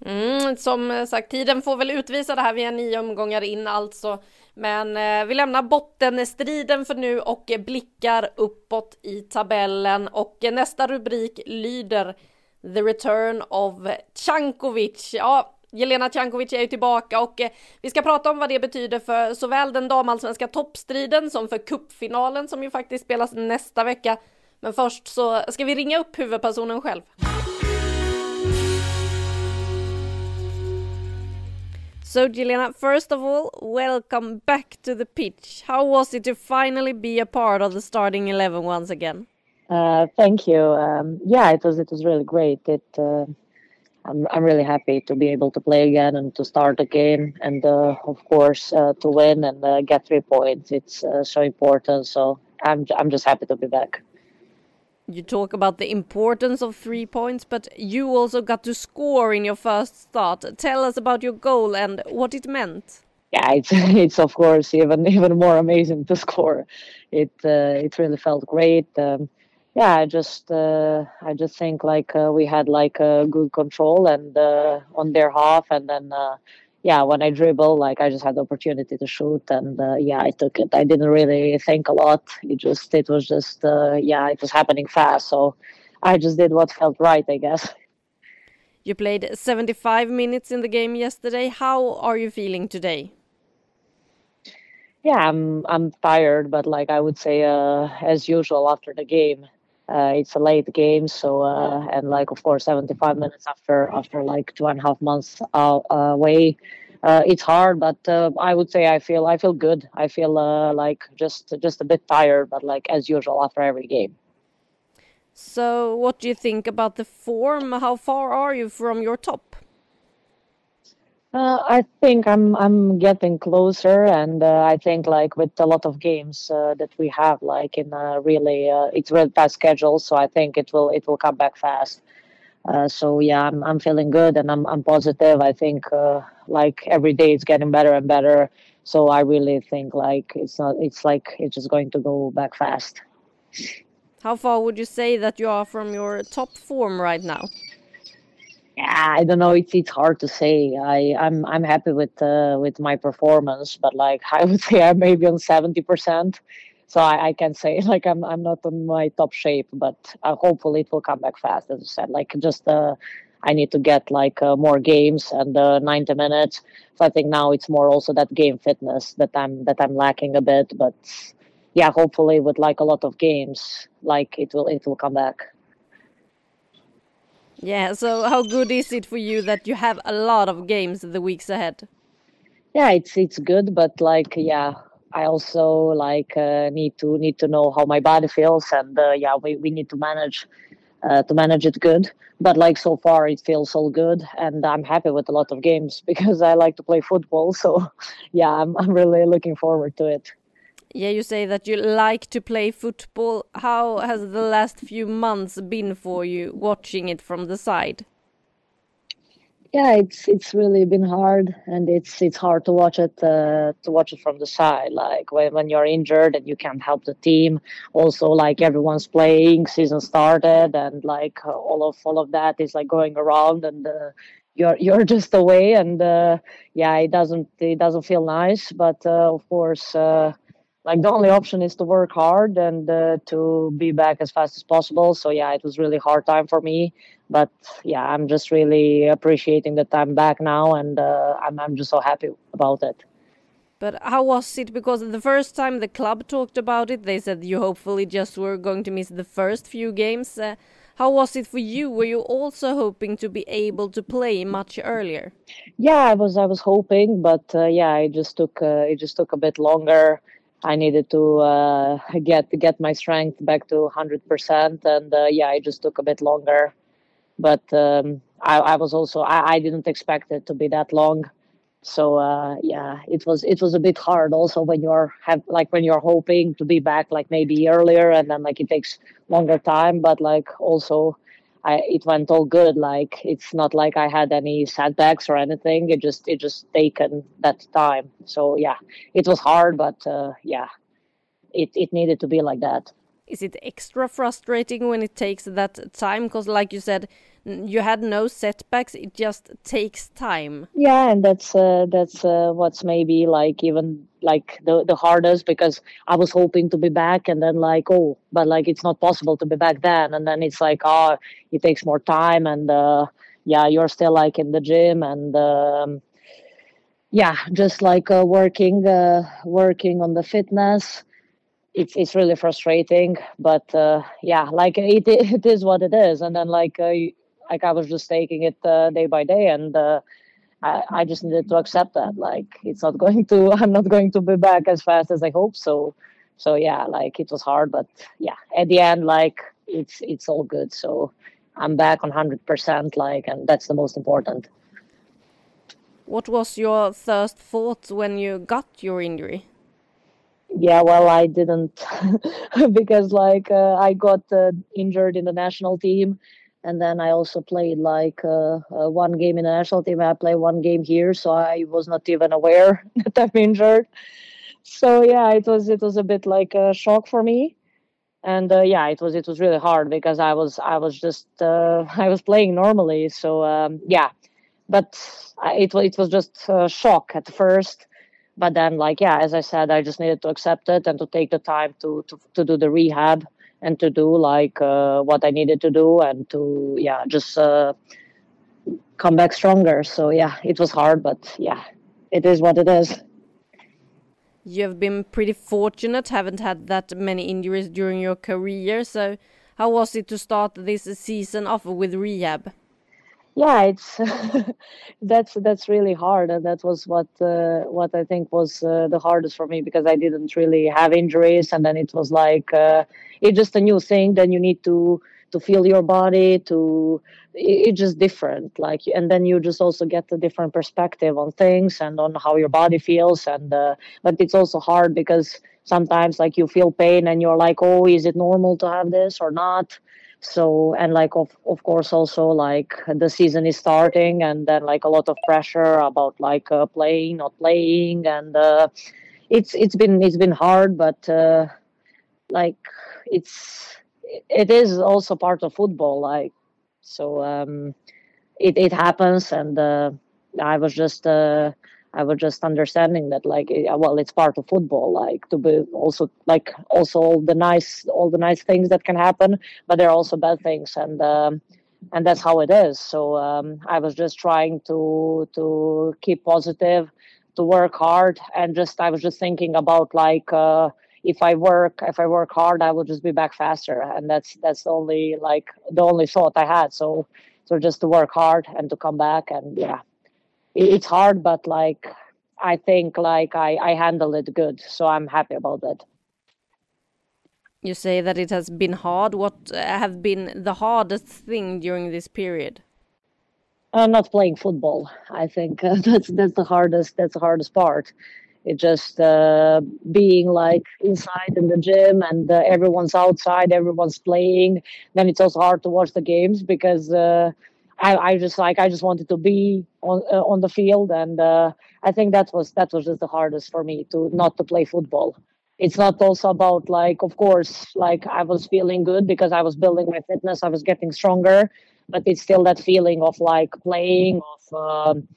Mm, som sagt, tiden får väl utvisa det här. Vi är nio omgångar in alltså. Men eh, vi lämnar bottenstriden för nu och blickar uppåt i tabellen och nästa rubrik lyder The return of Cankovic. Ja, Jelena Cankovic är ju tillbaka och eh, vi ska prata om vad det betyder för såväl den damallsvenska toppstriden som för kuppfinalen som ju faktiskt spelas nästa vecka. Men först så ska vi ringa upp huvudpersonen själv. So, Jelena, first of all, welcome back to the pitch. How was it to finally be a part of the starting 11 once again? Uh, thank you. Um, yeah, it was it was really great. It uh, I'm I'm really happy to be able to play again and to start a game and uh, of course uh, to win and uh, get three points. It's uh, so important. So I'm I'm just happy to be back. You talk about the importance of three points, but you also got to score in your first start. Tell us about your goal and what it meant. Yeah, it's (laughs) it's of course even even more amazing to (laughs) score. It it really felt great. Um, yeah, I just uh, I just think like uh, we had like a good control and uh, on their half, and then uh, yeah, when I dribble, like I just had the opportunity to shoot, and uh, yeah, I took it. I didn't really think a lot. It just it was just uh, yeah, it was happening fast, so I just did what felt right, I guess. (laughs) You played 75 minutes in the game yesterday. How are you feeling today? Yeah, I'm I'm tired, but like I would say, as usual after the game, uh, it's a late game, so uh, and like of course 75 minutes after after like two and a half months uh, away, it's hard. But I would say I feel I feel good. I feel like just just a bit tired, but like as usual after every game. So, what do you think about the form? How far are you from your top? Uh, I think I'm I'm getting closer, and uh, I think like with a lot of games uh, that we have, like in a really it's really fast schedule, so I think it will it will come back fast. so yeah, I'm I'm feeling good, and I'm I'm positive. I think like every day it's getting better and better. So I really think like it's not it's like it's just going to go back fast. How far would you say that you are from your top form right now? Yeah, I don't know. It's it's hard to say. I I'm I'm happy with uh, with my performance, but like (laughs) I would say I'm maybe on seventy percent. So I, I can say (laughs) like I'm I'm not on my top shape, but uh, hopefully it will come back fast. As I said, like just uh, I need to get like uh, more games and uh, 90 minutes. So I think now it's more also that game fitness that I'm that I'm lacking a bit. But yeah, hopefully with like a lot of games, like it will it will come back. Yeah, so how good is it for you that you have a lot of games the weeks ahead? Yeah, it's it's good, but like yeah, I also like uh, need to need to know how my body feels, and uh, yeah, we, we need to manage uh, to manage it good. But like so far, it feels all good, and I'm happy with a lot of games (laughs) because I like to play football. So (laughs) yeah, I'm I'm really looking forward to it. Yeah, you say that you like to play football. How has the last few months been for you watching it from the side? Yeah, it's it's really been hard, and it's it's hard to watch it uh, to watch it from the side. Like when when you're injured and you can't help the team. Also, like everyone's playing, season started, and like all of all of that is like going around, and uh, you're you're (laughs) just away, and uh, yeah, it doesn't it doesn't feel nice. But uh, of course uh, like the only option is to work hard and uh, to be back as fast as possible. So yeah it was really hard time for me. But yeah i'm just really appreciating that i'm back now and uh, I'm, I'm just so happy about it. But how was it? Because the first time the club talked about it they said you hopefully just were going to miss the first few games. Uh, how was it for you? Were you also hoping to be able to play much earlier? Yeah i was i was hoping but uh, yeah it just took uh, it just took a bit longer I needed to uh, (laughs) get get my strength back to 100%, and uh, yeah, it just took a bit longer. But um, I, I, was also I, I, didn't expect it to be that long, so uh, yeah, it was it was a bit hard also when you're have like when you're hoping to be back like maybe earlier, and then like it takes longer time. But like also I, it went all good. Like it's not like I had any setbacks or anything. It just it just taken that time. So yeah, it was hard, but uh, yeah, it it needed to be like that. Is it extra frustrating when it takes that time? Because like you said, you had no setbacks. It just takes time. Yeah, and that's uh, that's uh, what's maybe like even like the the hardest because I was hoping to be back, and then like oh, but like it's not possible to be back then, and then it's like oh, it takes more time, and uh, yeah, you're still like in the gym, and um, yeah, just like uh, working uh, working on the fitness. It's it's really frustrating, but uh, yeah, like it (laughs) it is what it is, and then like uh, like I was just taking it uh, day by day, and uh, I, I just needed to accept that. Like it's not (laughs) going to, I'm not going to be back as fast as I hope. So, so yeah, like it was hard, but yeah, at the end, like it's it's all good. So I'm back on hundred percent, like, and that's the most important. What was your first thought when you got your injury? Yeah, well, I didn't (laughs) because like uh, I got uh, injured in the national team and then I also played like uh, uh, one game in the national team. I played one game here, so I was not even aware (laughs) that I'm injured. So yeah, it was it was a bit like a shock for me, and uh, yeah, it was it was really hard because I was I was just uh, (laughs) I was playing normally. So um, yeah, but it was it was just a shock at first. But then, like yeah, as I said, I just needed to accept it and to take the time to to, to do the rehab and to do like uh, what I needed to do and to yeah just uh, come back stronger. So yeah, it was hard, but yeah, it is what it is. You have been pretty fortunate, haven't had that many injuries during your career. So how was it to start this season off with rehab? Yeah it's (laughs) that's that's really hard and that was what uh, what i think was uh, the hardest for me because i didn't really have injuries and then it was like uh, it's just a new thing then you need to to feel your body to it's just different like and then you just also get a different perspective on things and on how your body feels and uh, but it's also hard because sometimes like you feel pain and you're like oh is it normal to have this or not so and like of of course also like the season is starting and then like a lot of pressure about like uh, playing not playing and uh, it's it's been it's been hard but uh, like it's it is also part of football like so um it it happens and uh, i was just uh I was just understanding that like well it's part of football like to be also like also all the nice all the nice things that can happen but there are also bad things and um, and that's how it is. So um, I was just trying to to keep positive to work hard and just I was just thinking about like uh, if I work if I work hard I will just be back faster and that's that's the only like the only thought I had. So so just to work hard and to come back and yeah it's hard but like i think like i i handle it good so i'm happy about that you say that it has been hard. What have been the hardest thing during this period? Uh, not playing football. I think uh, (laughs) that's that's the hardest that's the hardest part. It just uh, being like inside in the gym and uh, everyone's outside everyone's playing then it's also hard to watch the games because uh, I, I just like I just wanted to be on uh, on the field, and uh, I think that was that was just the hardest for me to not to play football. It's not also about like, of course, like I was feeling good because I was building my fitness, I was getting stronger, but it's still that feeling of like playing, of um,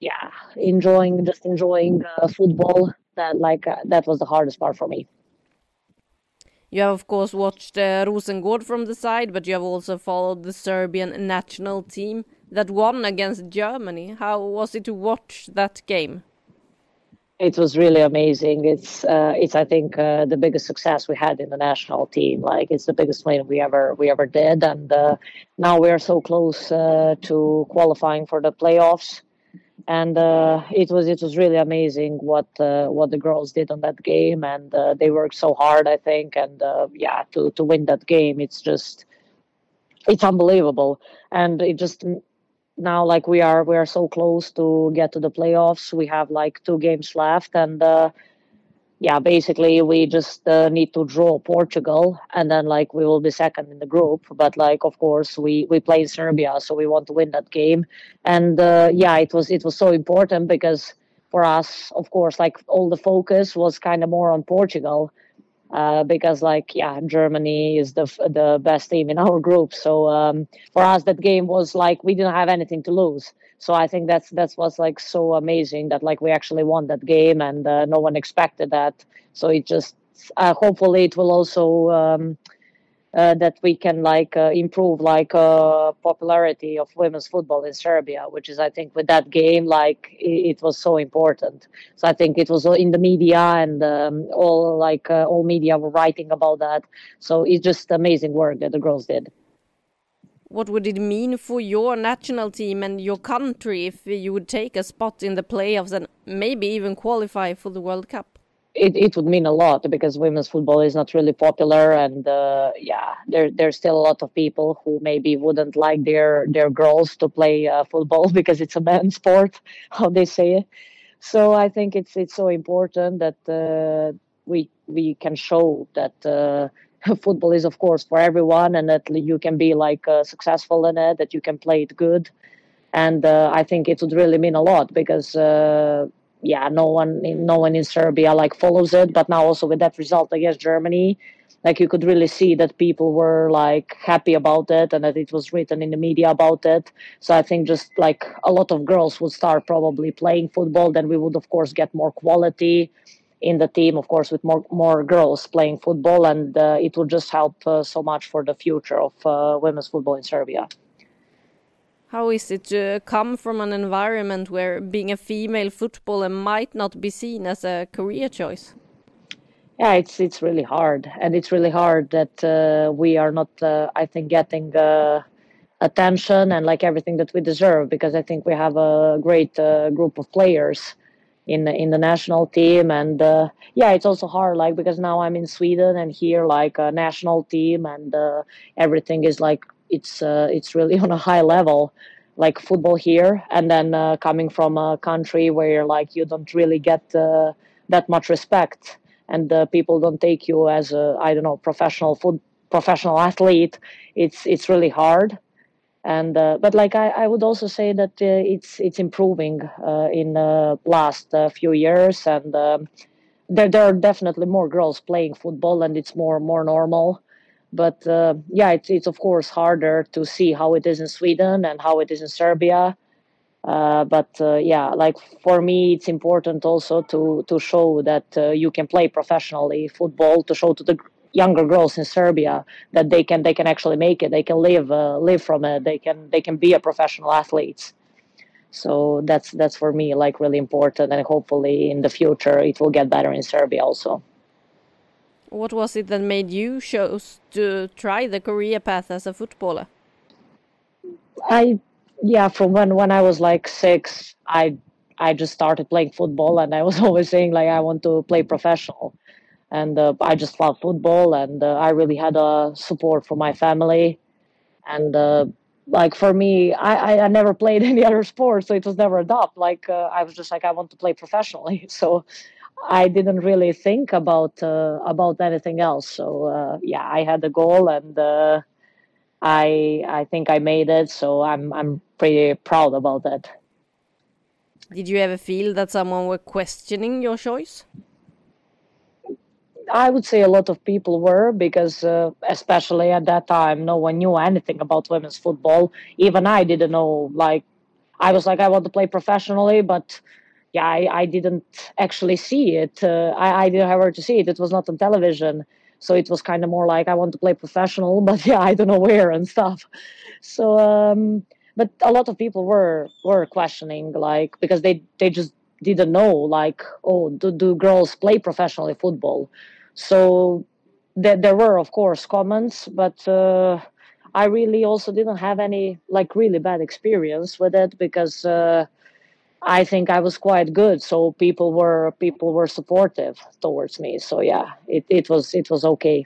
yeah, enjoying, just enjoying uh, football. That like uh, that was the hardest part for me. You have, of course, watched uh, Rosengård from the side, but you have also followed the Serbian national team that won against Germany. How was it to watch that game? It was really amazing. It's, uh, it's I think, uh, the biggest success we had in the national team. Like, it's the biggest win we ever we ever did, and uh, now we are so close uh, to qualifying for the playoffs and uh, it was it was really amazing what uh, what the girls did on that game, and uh, they worked so hard, I think, and uh, yeah, to to win that game, it's just it's unbelievable, and it just now like we are we are so close to get to the playoffs. We have like two games left, and uh, yeah, basically we just uh, need to draw Portugal, and then like we will be second in the group. But like, of course, we we play in Serbia, so we want to win that game. And uh, yeah, it was it was so important because for us, of course, like all the focus was kind of more on Portugal, uh, because like yeah germany is the the best team in (laughs) our group. So um, for us that game was like we didn't have anything to lose. So i think that's that's what's like so amazing that like we actually won that game and uh, no one expected that. So it just uh, hopefully it will also um, uh, that we can like uh, improve like uh, popularity of women's football in Serbia, which is I think with that game like it, it was so important. So I think it was in the media and um, all like uh, all media were writing about that. So it's just amazing work that the girls did. What would it mean for your national team and your country if you would take a spot in the playoffs and maybe even qualify for the World Cup? It, it would mean a lot because women's football is not really popular and uh, yeah there there's still a lot of people who maybe wouldn't like their their girls to play uh, football (laughs) because it's a men's sport (laughs) how they say it. So i think it's it's so important that uh, we we can show that uh, (laughs) football is of course for everyone and that you can be like uh, successful in it that you can play it good. And uh, i think it would really mean a lot because yeah, no one, no one in Serbia like follows it. But now also with that result against Germany, like you could really see that people were like happy about it and that it was written in the media about it. So I think just like a lot of girls would start probably playing football, then we would of course get more quality in the team, of course, with more more girls playing football, and uh, it would just help uh, so much for the future of uh, women's football in Serbia. How is it to come from an environment where being a female footballer might not be seen as a career choice? Yeah, it's it's really hard, and it's really hard that uh, we are not, uh, I think, getting uh, attention and like everything that we deserve because I think we have a great uh, group of players in the, in the national team, and uh, yeah, it's also hard like because now I'm in Sweden and here like a national team and uh, everything is like it's uh, it's really (laughs) on a high level like football here. And then uh, coming from a country where like you don't really get uh, that much respect and uh, people don't take you as a i don't know professional foot professional athlete it's it's really hard. And uh, but like I, I would also say that uh, it's it's improving in the last few years. And um, there, there are definitely more girls playing football and it's more more normal but uh, yeah, it's it's of course harder to see how it is in Sweden and how it is in Serbia. Uh, but uh, yeah, like for me, it's important also to to show that uh, you can play professionally football. To show to the younger girls in Serbia that they can they can actually make it. They can live uh, live from it. They can they can be a professional athletes. So that's that's for me like really important, and hopefully in the future it will get better in Serbia also. What was it that made you choose to try the career path as a footballer? I yeah, from when when I was like six, I I just started playing football, and I was (laughs) always saying like I want to play professional, and uh, I just love football, and uh, I really had a support from my family, and uh, like for me, I, I, I never (laughs) played any other sport, so it was never a doubt. Like uh, I was just like I want to play professionally, (laughs) so I didn't really think about uh, about anything else. So uh, yeah, I had a goal, and uh, I I think I made it. So I'm I'm pretty proud about that. Did you ever feel that someone were questioning your choice? I would say a lot of people were because, uh, especially at that time, no one knew anything about women's football. Even I didn't know. Like, I was like, I want to play professionally, but yeah, I, I didn't actually see it. Uh, I, I didn't have where to see it. It was not on television. So it was kind of more like I want to play professional, (laughs) but yeah, I don't know where and stuff. So, um, but a lot of people were were questioning, like because they they just didn't know, like, oh, do, do girls play professionally football? So there, there were, of course, comments, but uh, I really also didn't have any like really bad experience with it because uh, I think I was quite good, so people were people were supportive towards me. So yeah, it, it was it was okay.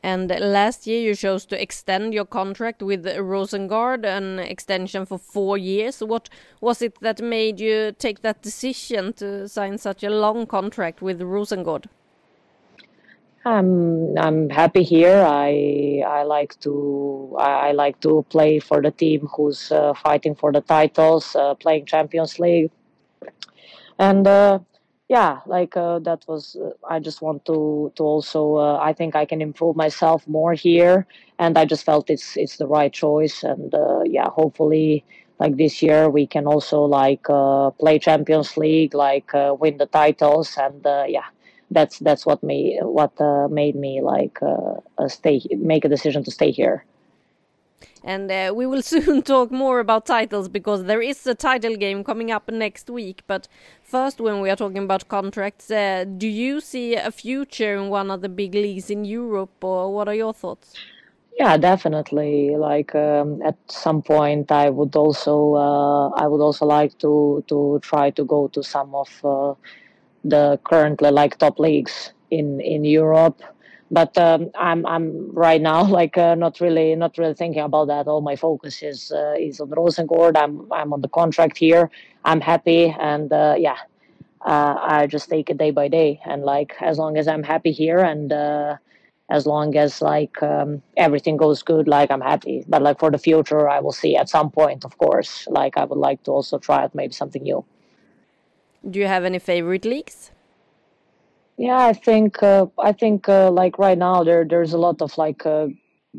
And last year you chose to extend your contract with Rosengard, an extension for four years. What was it that made you take that decision to sign such a long contract with Rosengard? I'm I'm happy here. I I like to I, like to play for the team who's uh, fighting for the titles, uh, playing Champions League, and uh, yeah, like uh, that was. Uh, I just want to to also. Uh, I think I can improve myself more here, and I just felt it's it's the right choice. And yeah, hopefully, like this year, we can also like play Champions League, like win the titles, and yeah, that's that's what me what made me like stay make a decision to stay here. And uh, we will (laughs) soon talk more about titles because there is a title game coming up next week. But first, when we are talking about contracts, uh, do you see a future in one of the big leagues in Europe, or what are your thoughts? Yeah, definitely. Like um, at some point, I would also uh, I would also like to to try to go to some of uh, the currently like top leagues in in Europe but um, I'm I'm right now (laughs) like uh, not really not really thinking about that. All my focus is uh, is on Rosengård. I'm I'm on the contract here. I'm happy, and uh, yeah, uh, I just take it day by day. And like as long as I'm happy here, and uh, as long as like um, everything goes good, like I'm happy. But like for the future, I will see at some point, of course. Like I would like to also try out maybe something new. Do you have any favorite leagues? Yeah, I think uh, I think uh, like right now there there's a lot of like uh,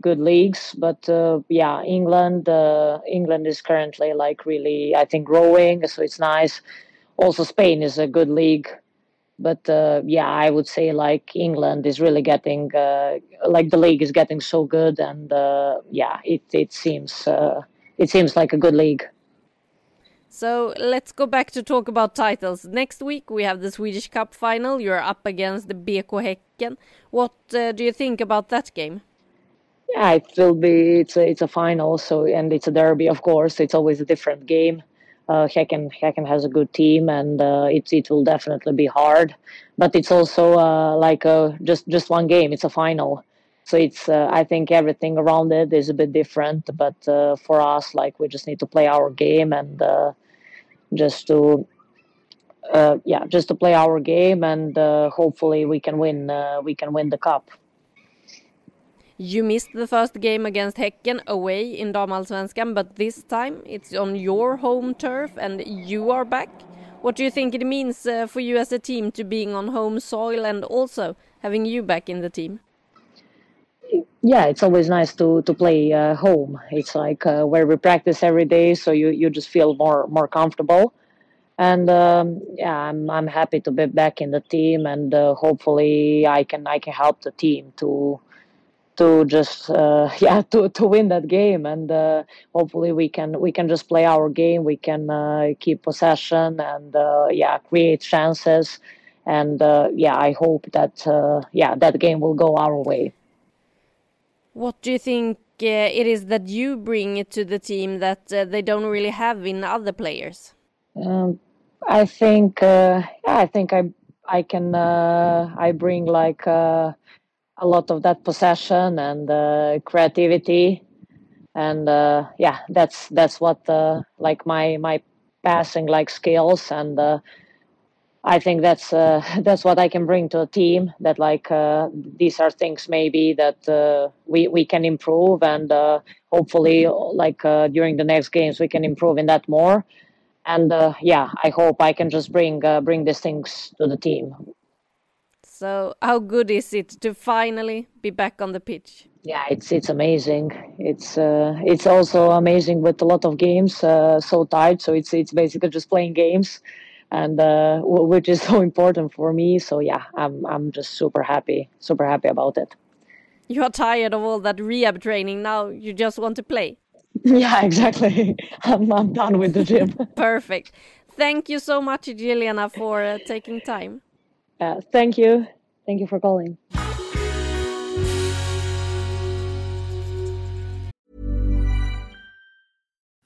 good leagues, but uh, yeah, England uh, England is currently like really I think growing, so it's nice. Also, Spain is a good league, but uh, yeah, I would say like England is really getting like the league is getting so good, and yeah, it it seems it seems like a good league. So let's go back to talk about titles. Next week we have the Swedish Cup final. You're up against the BK Häcken. What uh, do you think about that game? Yeah, it will be. It's a, it's a final, so and it's a derby. Of course, it's always a different game. Uh, Häcken Häcken has a good team, and uh, it it will definitely be hard. But it's also uh, like a, just just one game. It's a final, so it's uh, I think everything around it is a bit different. But uh, for us, like we just need to play our game and uh, just to uh, yeah just to play our game and uh, hopefully we can win uh, we can win the cup you missed the first game against Häcken away in Damallsvenskan, but this time it's on your home turf and you are back. What do you think it means uh, for you as a team to being on home soil and also having you back in the team? Yeah, it's always nice to to play uh, home. It's like uh, where we practice every day, so you you just feel more more comfortable and um, yeah, I'm I'm happy to be back in the team, and uh, hopefully I can I can help the team to to just uh, (laughs) yeah to, to win that game, and uh, hopefully we can we can just play our game. We can uh, keep possession and yeah create chances, and yeah I hope that yeah that game will go our way. What do you think it is that you bring it to the team that they don't really have in other players? Um, I think uh, yeah, I think I I can uh, I bring like uh, a lot of that possession and uh, creativity, and uh, yeah, that's that's what uh, like my my passing like skills and. I think that's (laughs) that's what I can bring to a team. That like these are things maybe that we we can improve, and hopefully, like during the next games, we can improve in that more and uh, yeah, I hope I can just bring uh, bring these things to the team. So, how good is it to finally be back on the pitch? Yeah, it's it's amazing. It's uh, it's also amazing with a lot of games uh, so tight. So it's it's basically just playing games, and uh, which is (laughs) so important for me. So yeah, I'm I'm just super happy, super happy about it. You are tired of all that rehab training. Now you just want to play. (laughs) Yeah, exactly. (laughs) I'm, I'm done with the gym. Perfect. Thank you so much, Juliana, for uh, taking time. Uh, thank you. Thank you for calling.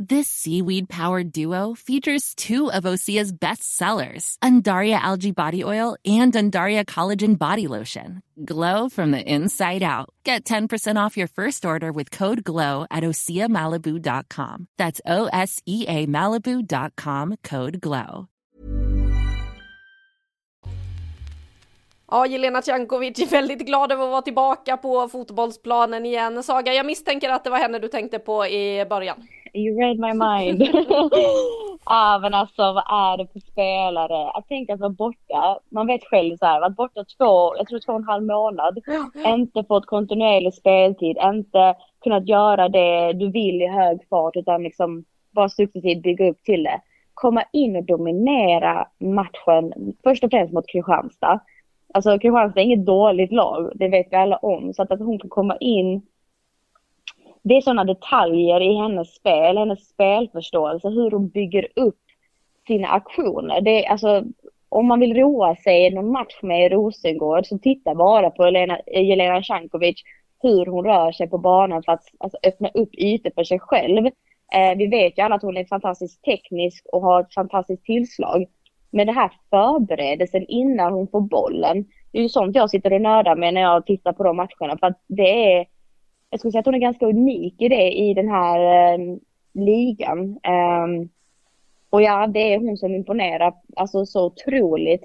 This seaweed powered duo features two of Osea's best sellers, Undaria Algae Body Oil and Undaria Collagen Body Lotion. Glow from the inside out. Get 10% off your first order with code GLOW at OseaMalibu.com. That's O S E A Malibu.com code GLOW. Ja, Jelena Cankovic är väldigt glad över att vara tillbaka på fotbollsplanen igen. Saga, jag misstänker att det var henne du tänkte på i början. You read my mind. (laughs) ja men alltså vad är det för spelare? Att tänka att vara borta, man vet själv så här, varit borta två, jag tror två och en halv månad. Inte fått kontinuerlig speltid, inte kunnat göra det du vill i hög fart utan liksom bara successivt bygga upp till det. Komma in och dominera matchen, först och främst mot Kristianstad. Alltså Kristianstad är inget dåligt lag, det vet vi alla om. Så att, att hon kan komma in det är sådana detaljer i hennes spel, hennes spelförståelse, hur hon bygger upp sina aktioner. Det är, alltså, om man vill roa sig i någon match med Rosengård så titta bara på Jelena, Jelena Cankovic, hur hon rör sig på banan för att alltså, öppna upp ytor för sig själv. Eh, vi vet ju alla att hon är fantastiskt teknisk och har ett fantastiskt tillslag. Men det här förberedelsen innan hon får bollen, det är ju sånt jag sitter och nördar med när jag tittar på de matcherna. För att det är jag skulle säga att hon är ganska unik i det i den här eh, ligan. Eh, och ja, det är hon som imponerar alltså så otroligt.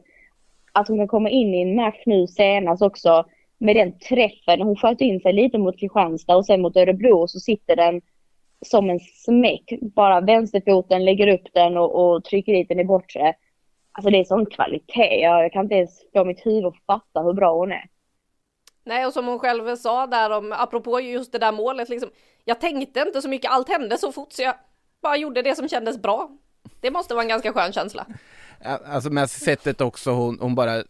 Att hon kan komma in i en match nu senast också med den träffen. Hon sköt in sig lite mot Kristianstad och sen mot Örebro så sitter den som en smäck. Bara vänsterfoten lägger upp den och, och trycker dit den i bortre. Alltså det är sån kvalitet. Jag, jag kan inte ens få mitt huvud att fatta hur bra hon är. Nej, och som hon själv sa där om, apropå just det där målet, liksom, jag tänkte inte så mycket, allt hände så fort så jag bara gjorde det som kändes bra. Det måste vara en ganska skön känsla. Alltså med sättet också hon, hon bara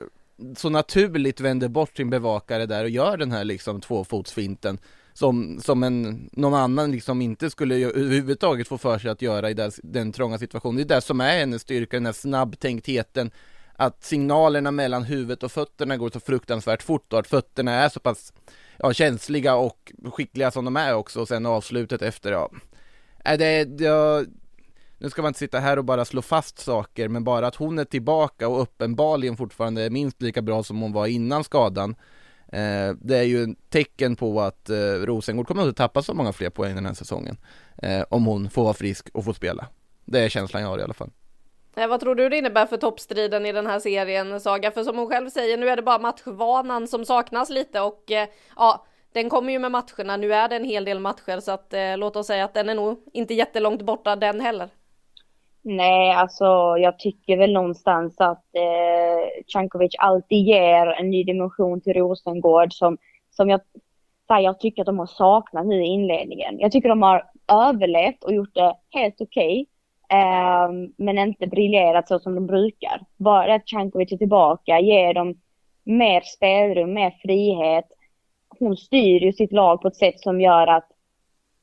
så naturligt vänder bort sin bevakare där och gör den här liksom tvåfotsfinten som, som en, någon annan liksom inte skulle överhuvudtaget få för sig att göra i den, den trånga situationen. Det är det som är hennes styrka, den här snabbtänktheten att signalerna mellan huvudet och fötterna går så fruktansvärt fort och att fötterna är så pass ja, känsliga och skickliga som de är också och sen avslutet efter, ja. Är det, det, nu ska man inte sitta här och bara slå fast saker, men bara att hon är tillbaka och uppenbarligen fortfarande är minst lika bra som hon var innan skadan. Eh, det är ju ett tecken på att eh, Rosengård kommer inte tappa så många fler poäng den här säsongen. Eh, om hon får vara frisk och får spela. Det är känslan jag har i alla fall. Eh, vad tror du det innebär för toppstriden i den här serien, Saga? För som hon själv säger, nu är det bara matchvanan som saknas lite och eh, ja, den kommer ju med matcherna. Nu är det en hel del matcher så att eh, låt oss säga att den är nog inte jättelångt borta den heller. Nej, alltså jag tycker väl någonstans att eh, Cankovic alltid ger en ny dimension till Rosengård som, som jag, jag tycker att de har saknat nu i inledningen. Jag tycker de har överlevt och gjort det helt okej. Okay. Ehm, men inte briljerat så som de brukar. Bara att Cankovic är tillbaka ger dem mer spelrum, mer frihet. Hon styr ju sitt lag på ett sätt som gör att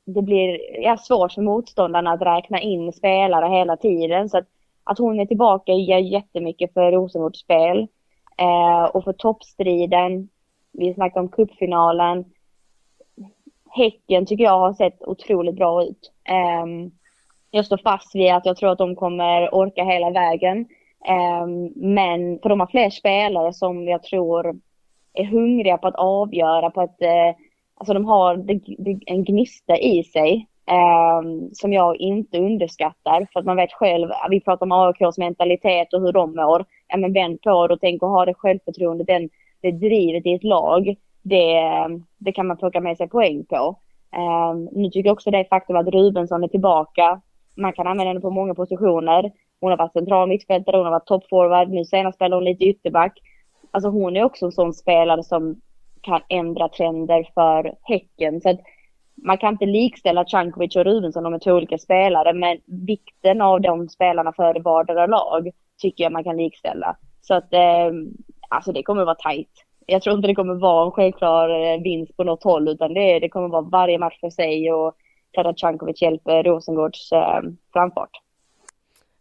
det blir ja, svårt för motståndarna att räkna in spelare hela tiden. Så att, att hon är tillbaka ger jättemycket för Rosengårds spel. Eh, och för toppstriden, vi snackade om cupfinalen. Häcken tycker jag har sett otroligt bra ut. Eh, jag står fast vid att jag tror att de kommer orka hela vägen. Ehm, men för de har fler spelare som jag tror är hungriga på att avgöra på att eh, alltså de har en gnista i sig ehm, som jag inte underskattar för att man vet själv, vi pratar om AIKs mentalitet och hur de mår. Ja men vänd på det och tänk att ha det självförtroende, den, det drivet i ett lag. Det, det kan man plocka med sig poäng på. Um, nu tycker jag också det faktum att Rubensson är tillbaka man kan använda henne på många positioner. Hon har varit central mittfältare, hon har varit toppforward, nu senast spelar hon lite ytterback. Alltså hon är också en sån spelare som kan ändra trender för Häcken. Så att man kan inte likställa Cankovic och Rubensson, de är två olika spelare, men vikten av de spelarna för vardera lag tycker jag man kan likställa. Så att eh, alltså det kommer att vara tajt. Jag tror inte det kommer vara en självklar eh, vinst på något håll, utan det, det kommer vara varje match för sig och Tara Cankovic hjälper Rosengårds eh, framfart.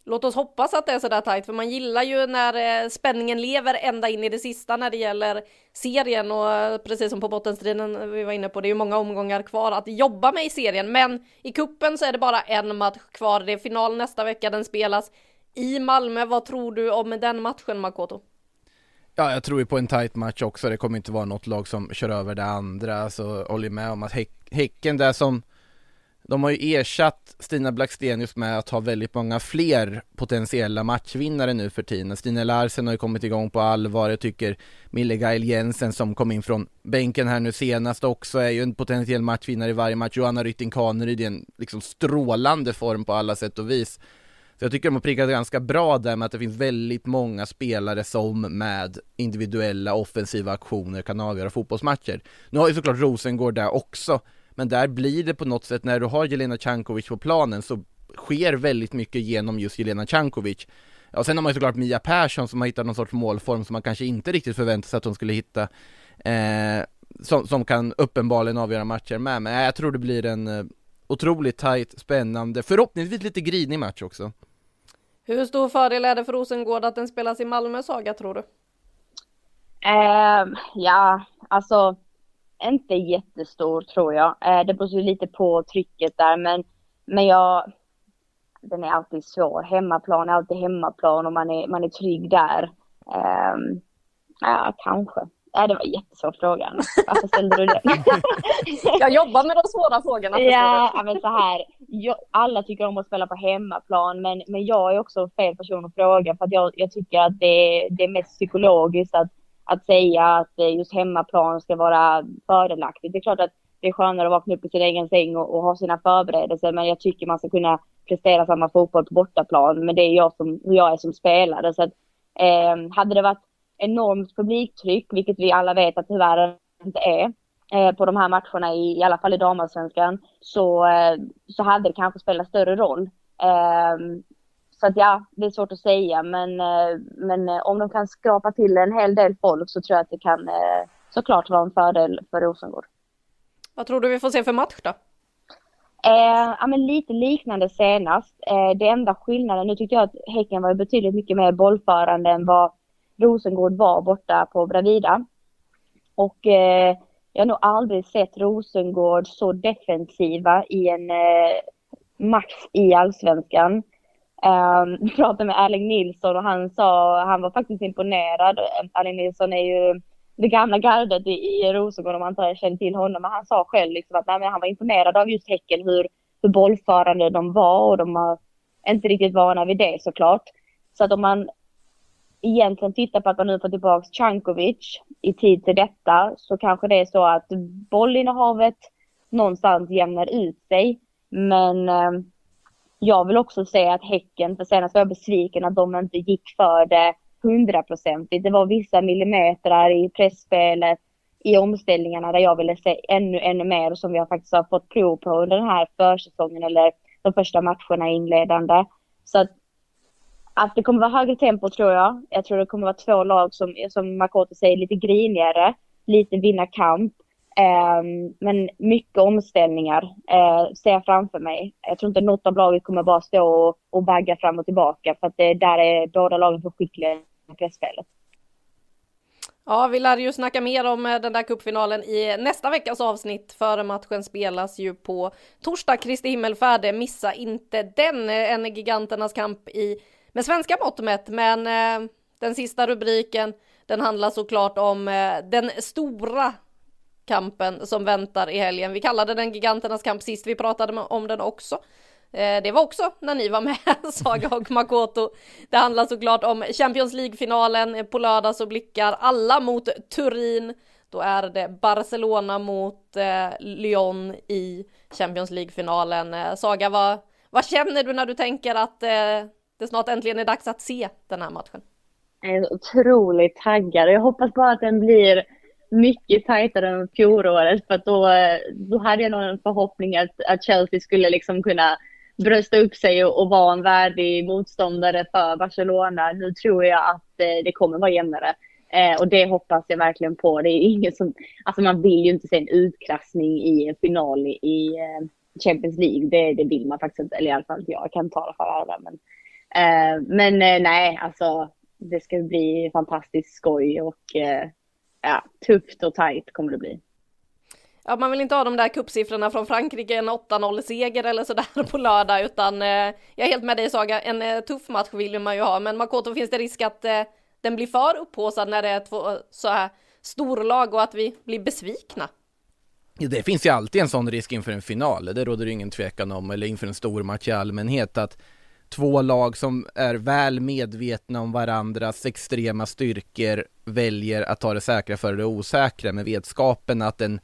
Låt oss hoppas att det är sådär tajt, för man gillar ju när eh, spänningen lever ända in i det sista när det gäller serien och eh, precis som på bottenstriden vi var inne på, det är ju många omgångar kvar att jobba med i serien, men i kuppen så är det bara en match kvar. Det är final nästa vecka, den spelas i Malmö. Vad tror du om den matchen, Makoto? Ja, jag tror ju på en tight match också. Det kommer inte vara något lag som kör över det andra, så håller med om att häck, Häcken där som de har ju ersatt Stina Blackstenius med att ha väldigt många fler potentiella matchvinnare nu för tiden. Stina Larsen har ju kommit igång på allvar. Jag tycker Mille Gail Jensen som kom in från bänken här nu senast också är ju en potentiell matchvinnare i varje match. Johanna Rytting Kaneryd i en liksom strålande form på alla sätt och vis. Så jag tycker de har prickat ganska bra där med att det finns väldigt många spelare som med individuella offensiva aktioner kan avgöra fotbollsmatcher. Nu har ju såklart Rosengård där också, men där blir det på något sätt när du har Jelena Cankovic på planen så sker väldigt mycket genom just Jelena Cankovic. Ja, sen har man ju såklart Mia Persson som har hittat någon sorts målform som man kanske inte riktigt förväntade sig att hon skulle hitta. Eh, som, som kan uppenbarligen avgöra matcher med, men jag tror det blir en eh, otroligt tight, spännande, förhoppningsvis lite grinig match också. Hur stor fördel är det för Rosengård att den spelas i Malmö, Saga, tror du? Eh, ja, alltså inte jättestor tror jag. Eh, det beror lite på trycket där, men, men jag, den är alltid svår. Hemmaplan är alltid hemmaplan och man är, man är trygg där. Eh, ja, kanske. Ja, det var en jättesvår fråga. Varför ställde du den? (laughs) (laughs) jag jobbar med de svåra frågorna. Ja, men så här. Jag, alla tycker om att spela på hemmaplan, men, men jag är också fel person att fråga för att jag, jag tycker att det, det är mest psykologiskt att, att säga att eh, just hemmaplan ska vara fördelaktigt. Det är klart att det är skönare att vakna upp i sin egen säng och, och ha sina förberedelser, men jag tycker man ska kunna prestera samma fotboll på bortaplan. Men det är jag som, hur jag är som spelare. Så att, eh, hade det varit enormt publiktryck, vilket vi alla vet att tyvärr inte är eh, på de här matcherna, i, i alla fall i damallsvenskan, så, eh, så hade det kanske spelat större roll. Eh, så att ja, det är svårt att säga, men, eh, men eh, om de kan skrapa till en hel del folk så tror jag att det kan eh, såklart vara en fördel för Rosengård. Vad tror du vi får se för match då? Eh, ja, men lite liknande senast. Eh, det enda skillnaden, nu tyckte jag att Häcken var betydligt mycket mer bollförande än vad Rosengård var borta på Bravida. Och eh, jag har nog aldrig sett Rosengård så defensiva i en eh, match i allsvenskan. Ehm, (laughs) um, jag pratade med Erling Nilsson och han sa, han var faktiskt imponerad. Erling Nilsson är ju det gamla gardet i, i Rosengård om man inte känner till honom. Men han sa själv liksom att nej, han var imponerad av just Häcken, hur, hur bollförande de var och de var inte riktigt vana vid det såklart. Så att om man egentligen tittar på att man nu får tillbaka Cankovic i tid till detta så kanske det är så att bollinnehavet någonstans jämnar ut sig. Men um, jag vill också säga att Häcken, för senast var jag besviken att de inte gick för det hundraprocentigt. Det var vissa millimeter i pressspelet, i omställningarna där jag ville se ännu, ännu mer som vi faktiskt har fått prov på under den här försäsongen eller de första matcherna inledande. Så att att det kommer vara högre tempo tror jag. Jag tror det kommer vara två lag som, som Makoto säger, lite grinigare, lite vinna kamp. Ehm, men mycket omställningar eh, ser jag framför mig. Jag tror inte något av laget kommer bara stå och, och bagga fram och tillbaka för att det, där är båda lagen för skickliga i pressspelet. Ja, vi lär ju snacka mer om eh, den där kuppfinalen i nästa veckas avsnitt. Före matchen spelas ju på torsdag, Kristi himmelfärd. Missa inte den, eh, en giganternas kamp i med svenska mått mätt, men eh, den sista rubriken den handlar såklart om eh, den stora kampen som väntar i helgen. Vi kallade den giganternas kamp sist vi pratade om den också. Eh, det var också när ni var med, (laughs) Saga och Makoto. Det handlar såklart om Champions League-finalen. På lördag så blickar alla mot Turin. Då är det Barcelona mot eh, Lyon i Champions League-finalen. Eh, Saga, vad, vad känner du när du tänker att eh, det snart äntligen är dags att se den här matchen. Jag är otroligt taggad jag hoppas bara att den blir mycket tajtare än fjolåret för att då, eh, då hade jag nog en förhoppning att, att Chelsea skulle liksom kunna brösta upp sig och, och vara en värdig motståndare för Barcelona. Nu tror jag att eh, det kommer vara jämnare. Eh, och det hoppas jag verkligen på. Det är ingen som, alltså man vill ju inte se en utklassning i en final i eh, Champions League. Det, det vill man faktiskt inte, eller i alla fall inte jag. Jag kan tala för alla. Men Eh, men eh, nej, alltså det ska bli fantastiskt skoj och eh, ja, tufft och tajt kommer det bli. Ja, man vill inte ha de där kuppsiffrorna från Frankrike, en 8-0 seger eller sådär på lördag, utan eh, jag är helt med dig Saga, en eh, tuff match vill man ju ha, men Makoto finns det risk att eh, den blir för upphåsad när det är två så här storlag och att vi blir besvikna? Ja, det finns ju alltid en sån risk inför en final, det råder det ingen tvekan om, eller inför en stor match i allmänhet, att två lag som är väl medvetna om varandras extrema styrkor väljer att ta det säkra före det osäkra med vetskapen att en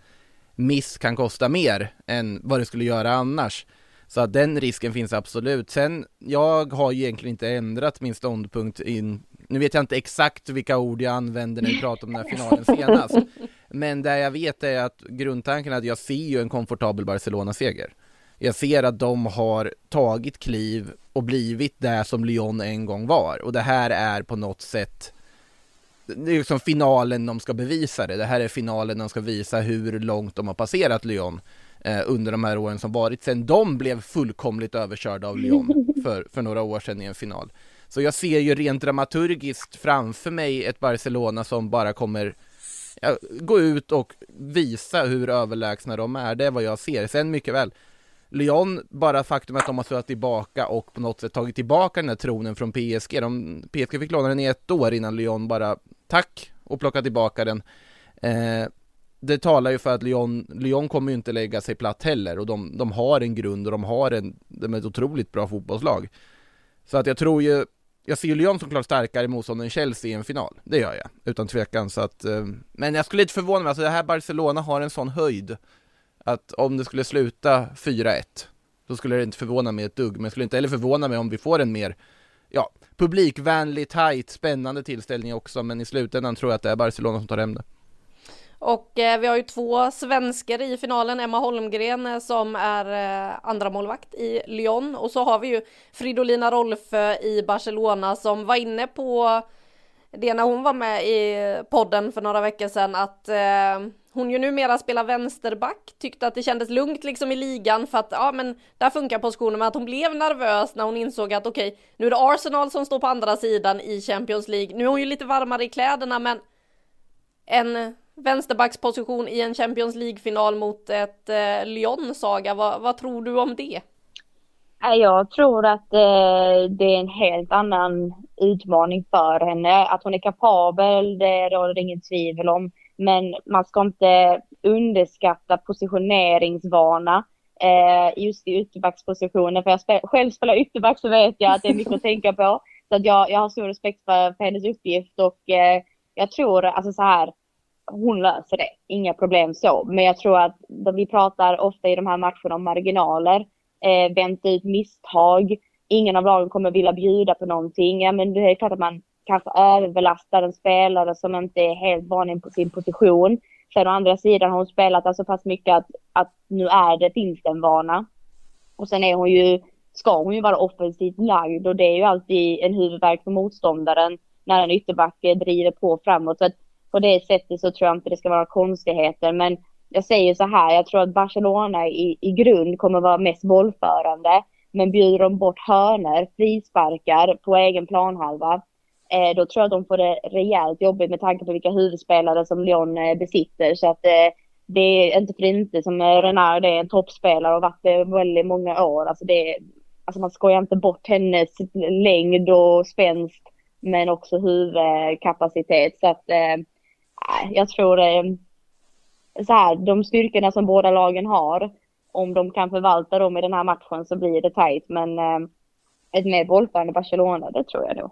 miss kan kosta mer än vad det skulle göra annars. Så att den risken finns absolut. Sen, jag har ju egentligen inte ändrat min ståndpunkt in, nu vet jag inte exakt vilka ord jag använde när vi pratade om den här finalen senast. Men det jag vet är att grundtanken är att jag ser ju en komfortabel Barcelona-seger. Jag ser att de har tagit kliv och blivit det som Lyon en gång var. Och det här är på något sätt det är liksom finalen de ska bevisa det. Det här är finalen de ska visa hur långt de har passerat Lyon eh, under de här åren som varit sen de blev fullkomligt överkörda av Lyon (laughs) för, för några år sedan i en final. Så jag ser ju rent dramaturgiskt framför mig ett Barcelona som bara kommer ja, gå ut och visa hur överlägsna de är. Det är vad jag ser. Sen mycket väl, Lyon, bara faktum att de har suttit tillbaka och på något sätt tagit tillbaka den här tronen från PSG. De, PSG fick låna den i ett år innan Lyon bara tack och plockade tillbaka den. Eh, det talar ju för att Lyon, Lyon kommer ju inte lägga sig platt heller och de, de har en grund och de har en, de är ett otroligt bra fotbollslag. Så att jag tror ju, jag ser ju Lyon som klart starkare motstånd än Chelsea i en final. Det gör jag, utan tvekan. Så att, eh, men jag skulle inte förvåna mig, alltså det här Barcelona har en sån höjd att om det skulle sluta 4-1 då skulle det inte förvåna mig ett dugg, men det skulle inte heller förvåna mig om vi får en mer ja, publikvänlig, tight, spännande tillställning också, men i slutändan tror jag att det är Barcelona som tar hem det. Och eh, vi har ju två svenskar i finalen, Emma Holmgren eh, som är eh, andra målvakt i Lyon och så har vi ju Fridolina Rolfö eh, i Barcelona som var inne på det när hon var med i eh, podden för några veckor sedan att eh, hon ju numera spelar vänsterback, tyckte att det kändes lugnt liksom i ligan för att ja men där funkar positionen men att hon blev nervös när hon insåg att okej okay, nu är det Arsenal som står på andra sidan i Champions League. Nu är hon ju lite varmare i kläderna men en vänsterbacksposition i en Champions League-final mot ett eh, Lyon, Saga. Vad, vad, tror du om det? Jag tror att eh, det är en helt annan utmaning för henne. Att hon är kapabel, det råder inget tvivel om. Men man ska inte underskatta positioneringsvana eh, just i ytterbackspositionen. För jag spel själv spelar ytterback så vet jag att det är mycket att tänka på. Så att jag, jag har stor respekt för, för hennes uppgift och eh, jag tror alltså så här hon löser det, inga problem så. Men jag tror att vi pratar ofta i de här matcherna om marginaler, eh, vänta ut misstag, ingen av lagen kommer vilja bjuda på någonting. Ja, men det är klart att man kanske överbelastar en spelare som inte är helt van på sin position. Sen å andra sidan har hon spelat så alltså pass mycket att, att nu är det, finns det en vana. Och sen är hon ju, ska hon ju vara offensivt lagd och det är ju alltid en huvudvärk för motståndaren när en ytterback eh, driver på framåt. Så att på det sättet så tror jag inte det ska vara konstigheter. Men jag säger så här, jag tror att Barcelona i, i grund kommer vara mest bollförande. Men bjuder de bort hörner, frisparkar på egen planhalva, eh, då tror jag att de får det rejält jobbigt med tanke på vilka huvudspelare som Lyon eh, besitter. Så att eh, det är inte för inte som eh, Renard är en toppspelare och varit det väldigt många år. Alltså, det, alltså man skojar inte bort hennes längd och spänst men också huvudkapacitet. Så att jag tror så här, de styrkorna som båda lagen har, om de kan förvalta dem i den här matchen så blir det tajt. Men ett mer bollförande Barcelona, det tror jag nog.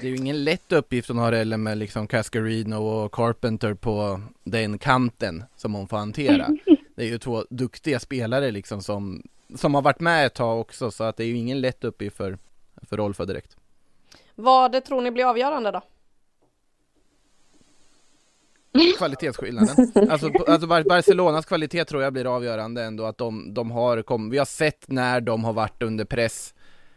Det är ju ingen lätt uppgift hon har heller med liksom Cascarino och Carpenter på den kanten som hon får hantera. (laughs) Det är ju två duktiga spelare liksom som, som har varit med ett tag också så att det är ju ingen lätt uppgift för, för Rolfö direkt. Vad tror ni blir avgörande då? Kvalitetsskillnaden. Alltså, alltså Barcelonas kvalitet tror jag blir avgörande ändå att de, de har kommit, vi har sett när de har varit under press,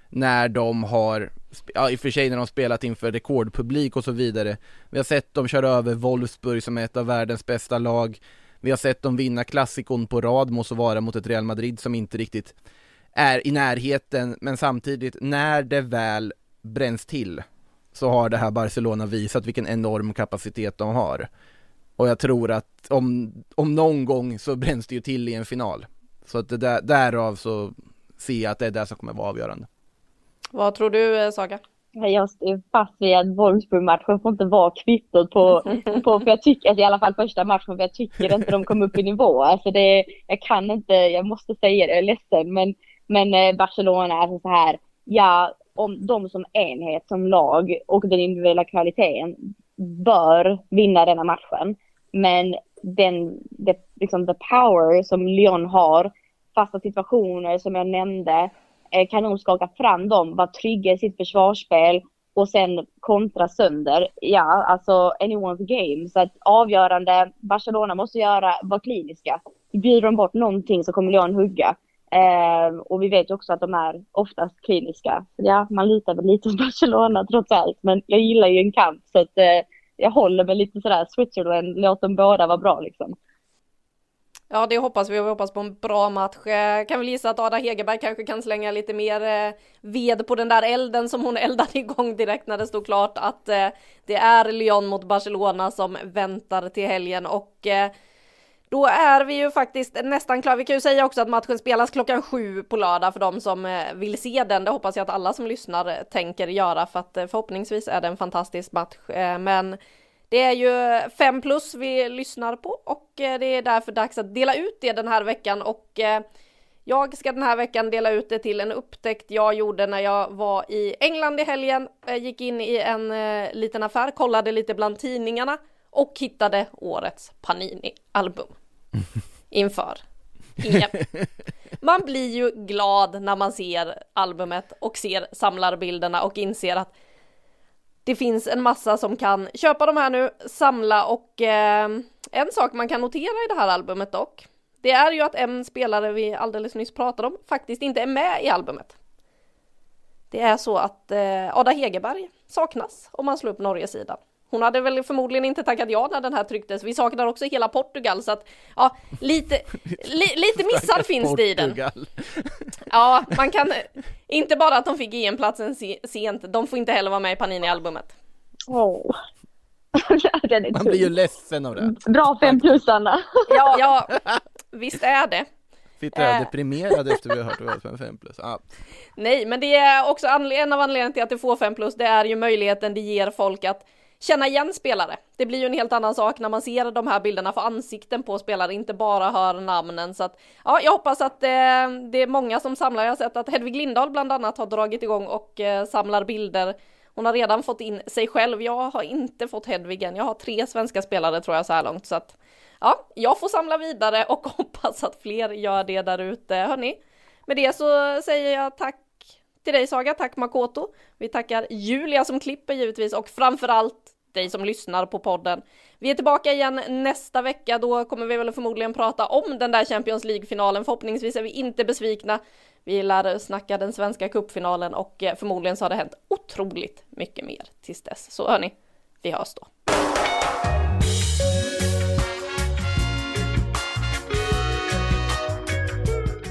när de har, ja i och för sig när de spelat inför rekordpublik och så vidare. Vi har sett dem köra över Wolfsburg som är ett av världens bästa lag. Vi har sett dem vinna klassikon på rad, måste vara mot ett Real Madrid som inte riktigt är i närheten, men samtidigt när det väl bränns till så har det här Barcelona visat vilken enorm kapacitet de har. Och jag tror att om, om någon gång så bränns det ju till i en final. Så att det där, därav så ser jag att det är det som kommer vara avgörande. Vad tror du eh, Saga? Jag står fast vid att Wolfsburg-matchen får inte vara kvittot på, (laughs) på för jag tycker, alltså i alla fall första matchen, för jag tycker inte de kom upp i nivå. Alltså det, jag kan inte, jag måste säga det, jag är ledsen, men, men eh, Barcelona, alltså så här, ja, om de som enhet, som lag och den individuella kvaliteten bör vinna denna matchen. Men den, det, liksom the power som Lyon har, fasta situationer som jag nämnde, Eh, kan nog skaka fram dem, vara trygga i sitt försvarsspel och sen kontra sönder. Ja, alltså anyone's game. Så att avgörande, Barcelona måste göra, vara kliniska. Bjuder de bort någonting så kommer Lyon hugga. Eh, och vi vet ju också att de är oftast kliniska. Ja, man litar väl lite (laughs) på Barcelona trots allt. Men jag gillar ju en kamp så att eh, jag håller mig lite sådär Switzerland, låt dem båda vara bra liksom. Ja, det hoppas vi. Vi hoppas på en bra match. Eh, kan väl gissa att Ada Hegerberg kanske kan slänga lite mer eh, ved på den där elden som hon (laughs) eldade igång direkt när det stod klart att eh, det är Lyon mot Barcelona som väntar till helgen och då är vi ju faktiskt nästan klara. Vi kan ju säga också att matchen spelas klockan sju på lördag för de som vill se den. Det hoppas jag att alla som lyssnar tänker göra för att förhoppningsvis är det en fantastisk match. Men det är ju 5 plus vi lyssnar på och eh, det är därför dags att dela ut det den här veckan och eh, jag ska den här veckan dela ut det till en upptäckt jag gjorde när jag var i England i helgen. Jag gick in i en eh, liten affär, kollade lite bland tidningarna och hittade årets Panini-album (laughs) inför EM. Man blir ju glad när man ser albumet och ser samlarbilderna och inser att det finns en massa som kan köpa de här nu, samla och eh, en sak man kan notera i det här albumet dock, det är ju att en spelare vi alldeles nyss pratade om faktiskt inte är med i albumet. Det är så att eh, Ada Hegerberg saknas om man slår upp Norgesidan. Hon hade väl förmodligen inte tackat ja när den här trycktes. Vi saknar också hela Portugal så att ja, lite, (laughs) li, lite missar finns det i den. (laughs) Ja, man kan inte bara att de fick EM-platsen sent, de får inte heller vara med i Panini-albumet. Oh. (laughs) man blir ju ledsen av det. Bra fem plussarna. Ja, ja, visst är det. Sitter jag äh. deprimerad efter vi har hört att vi har fem plus? Ah. Nej, men det är också en av anledningarna till att det får fem plus. Det är ju möjligheten det ger folk att känna igen spelare. Det blir ju en helt annan sak när man ser de här bilderna för ansikten på spelare, inte bara hör namnen. Så att, ja, jag hoppas att eh, det är många som samlar. Jag har sett att Hedvig Lindahl bland annat har dragit igång och eh, samlar bilder. Hon har redan fått in sig själv. Jag har inte fått Hedvig än. Jag har tre svenska spelare tror jag så här långt. Så att, ja, jag får samla vidare och (laughs) hoppas att fler gör det där ute. Hörni, med det så säger jag tack till dig Saga, tack Makoto. Vi tackar Julia som klipper givetvis och framförallt dig som lyssnar på podden. Vi är tillbaka igen nästa vecka, då kommer vi väl förmodligen prata om den där Champions League-finalen. Förhoppningsvis är vi inte besvikna. Vi lär snacka den svenska cupfinalen och eh, förmodligen så har det hänt otroligt mycket mer tills dess. Så hörni, vi hörs då.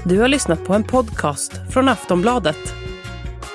Du har lyssnat på en podcast från Aftonbladet.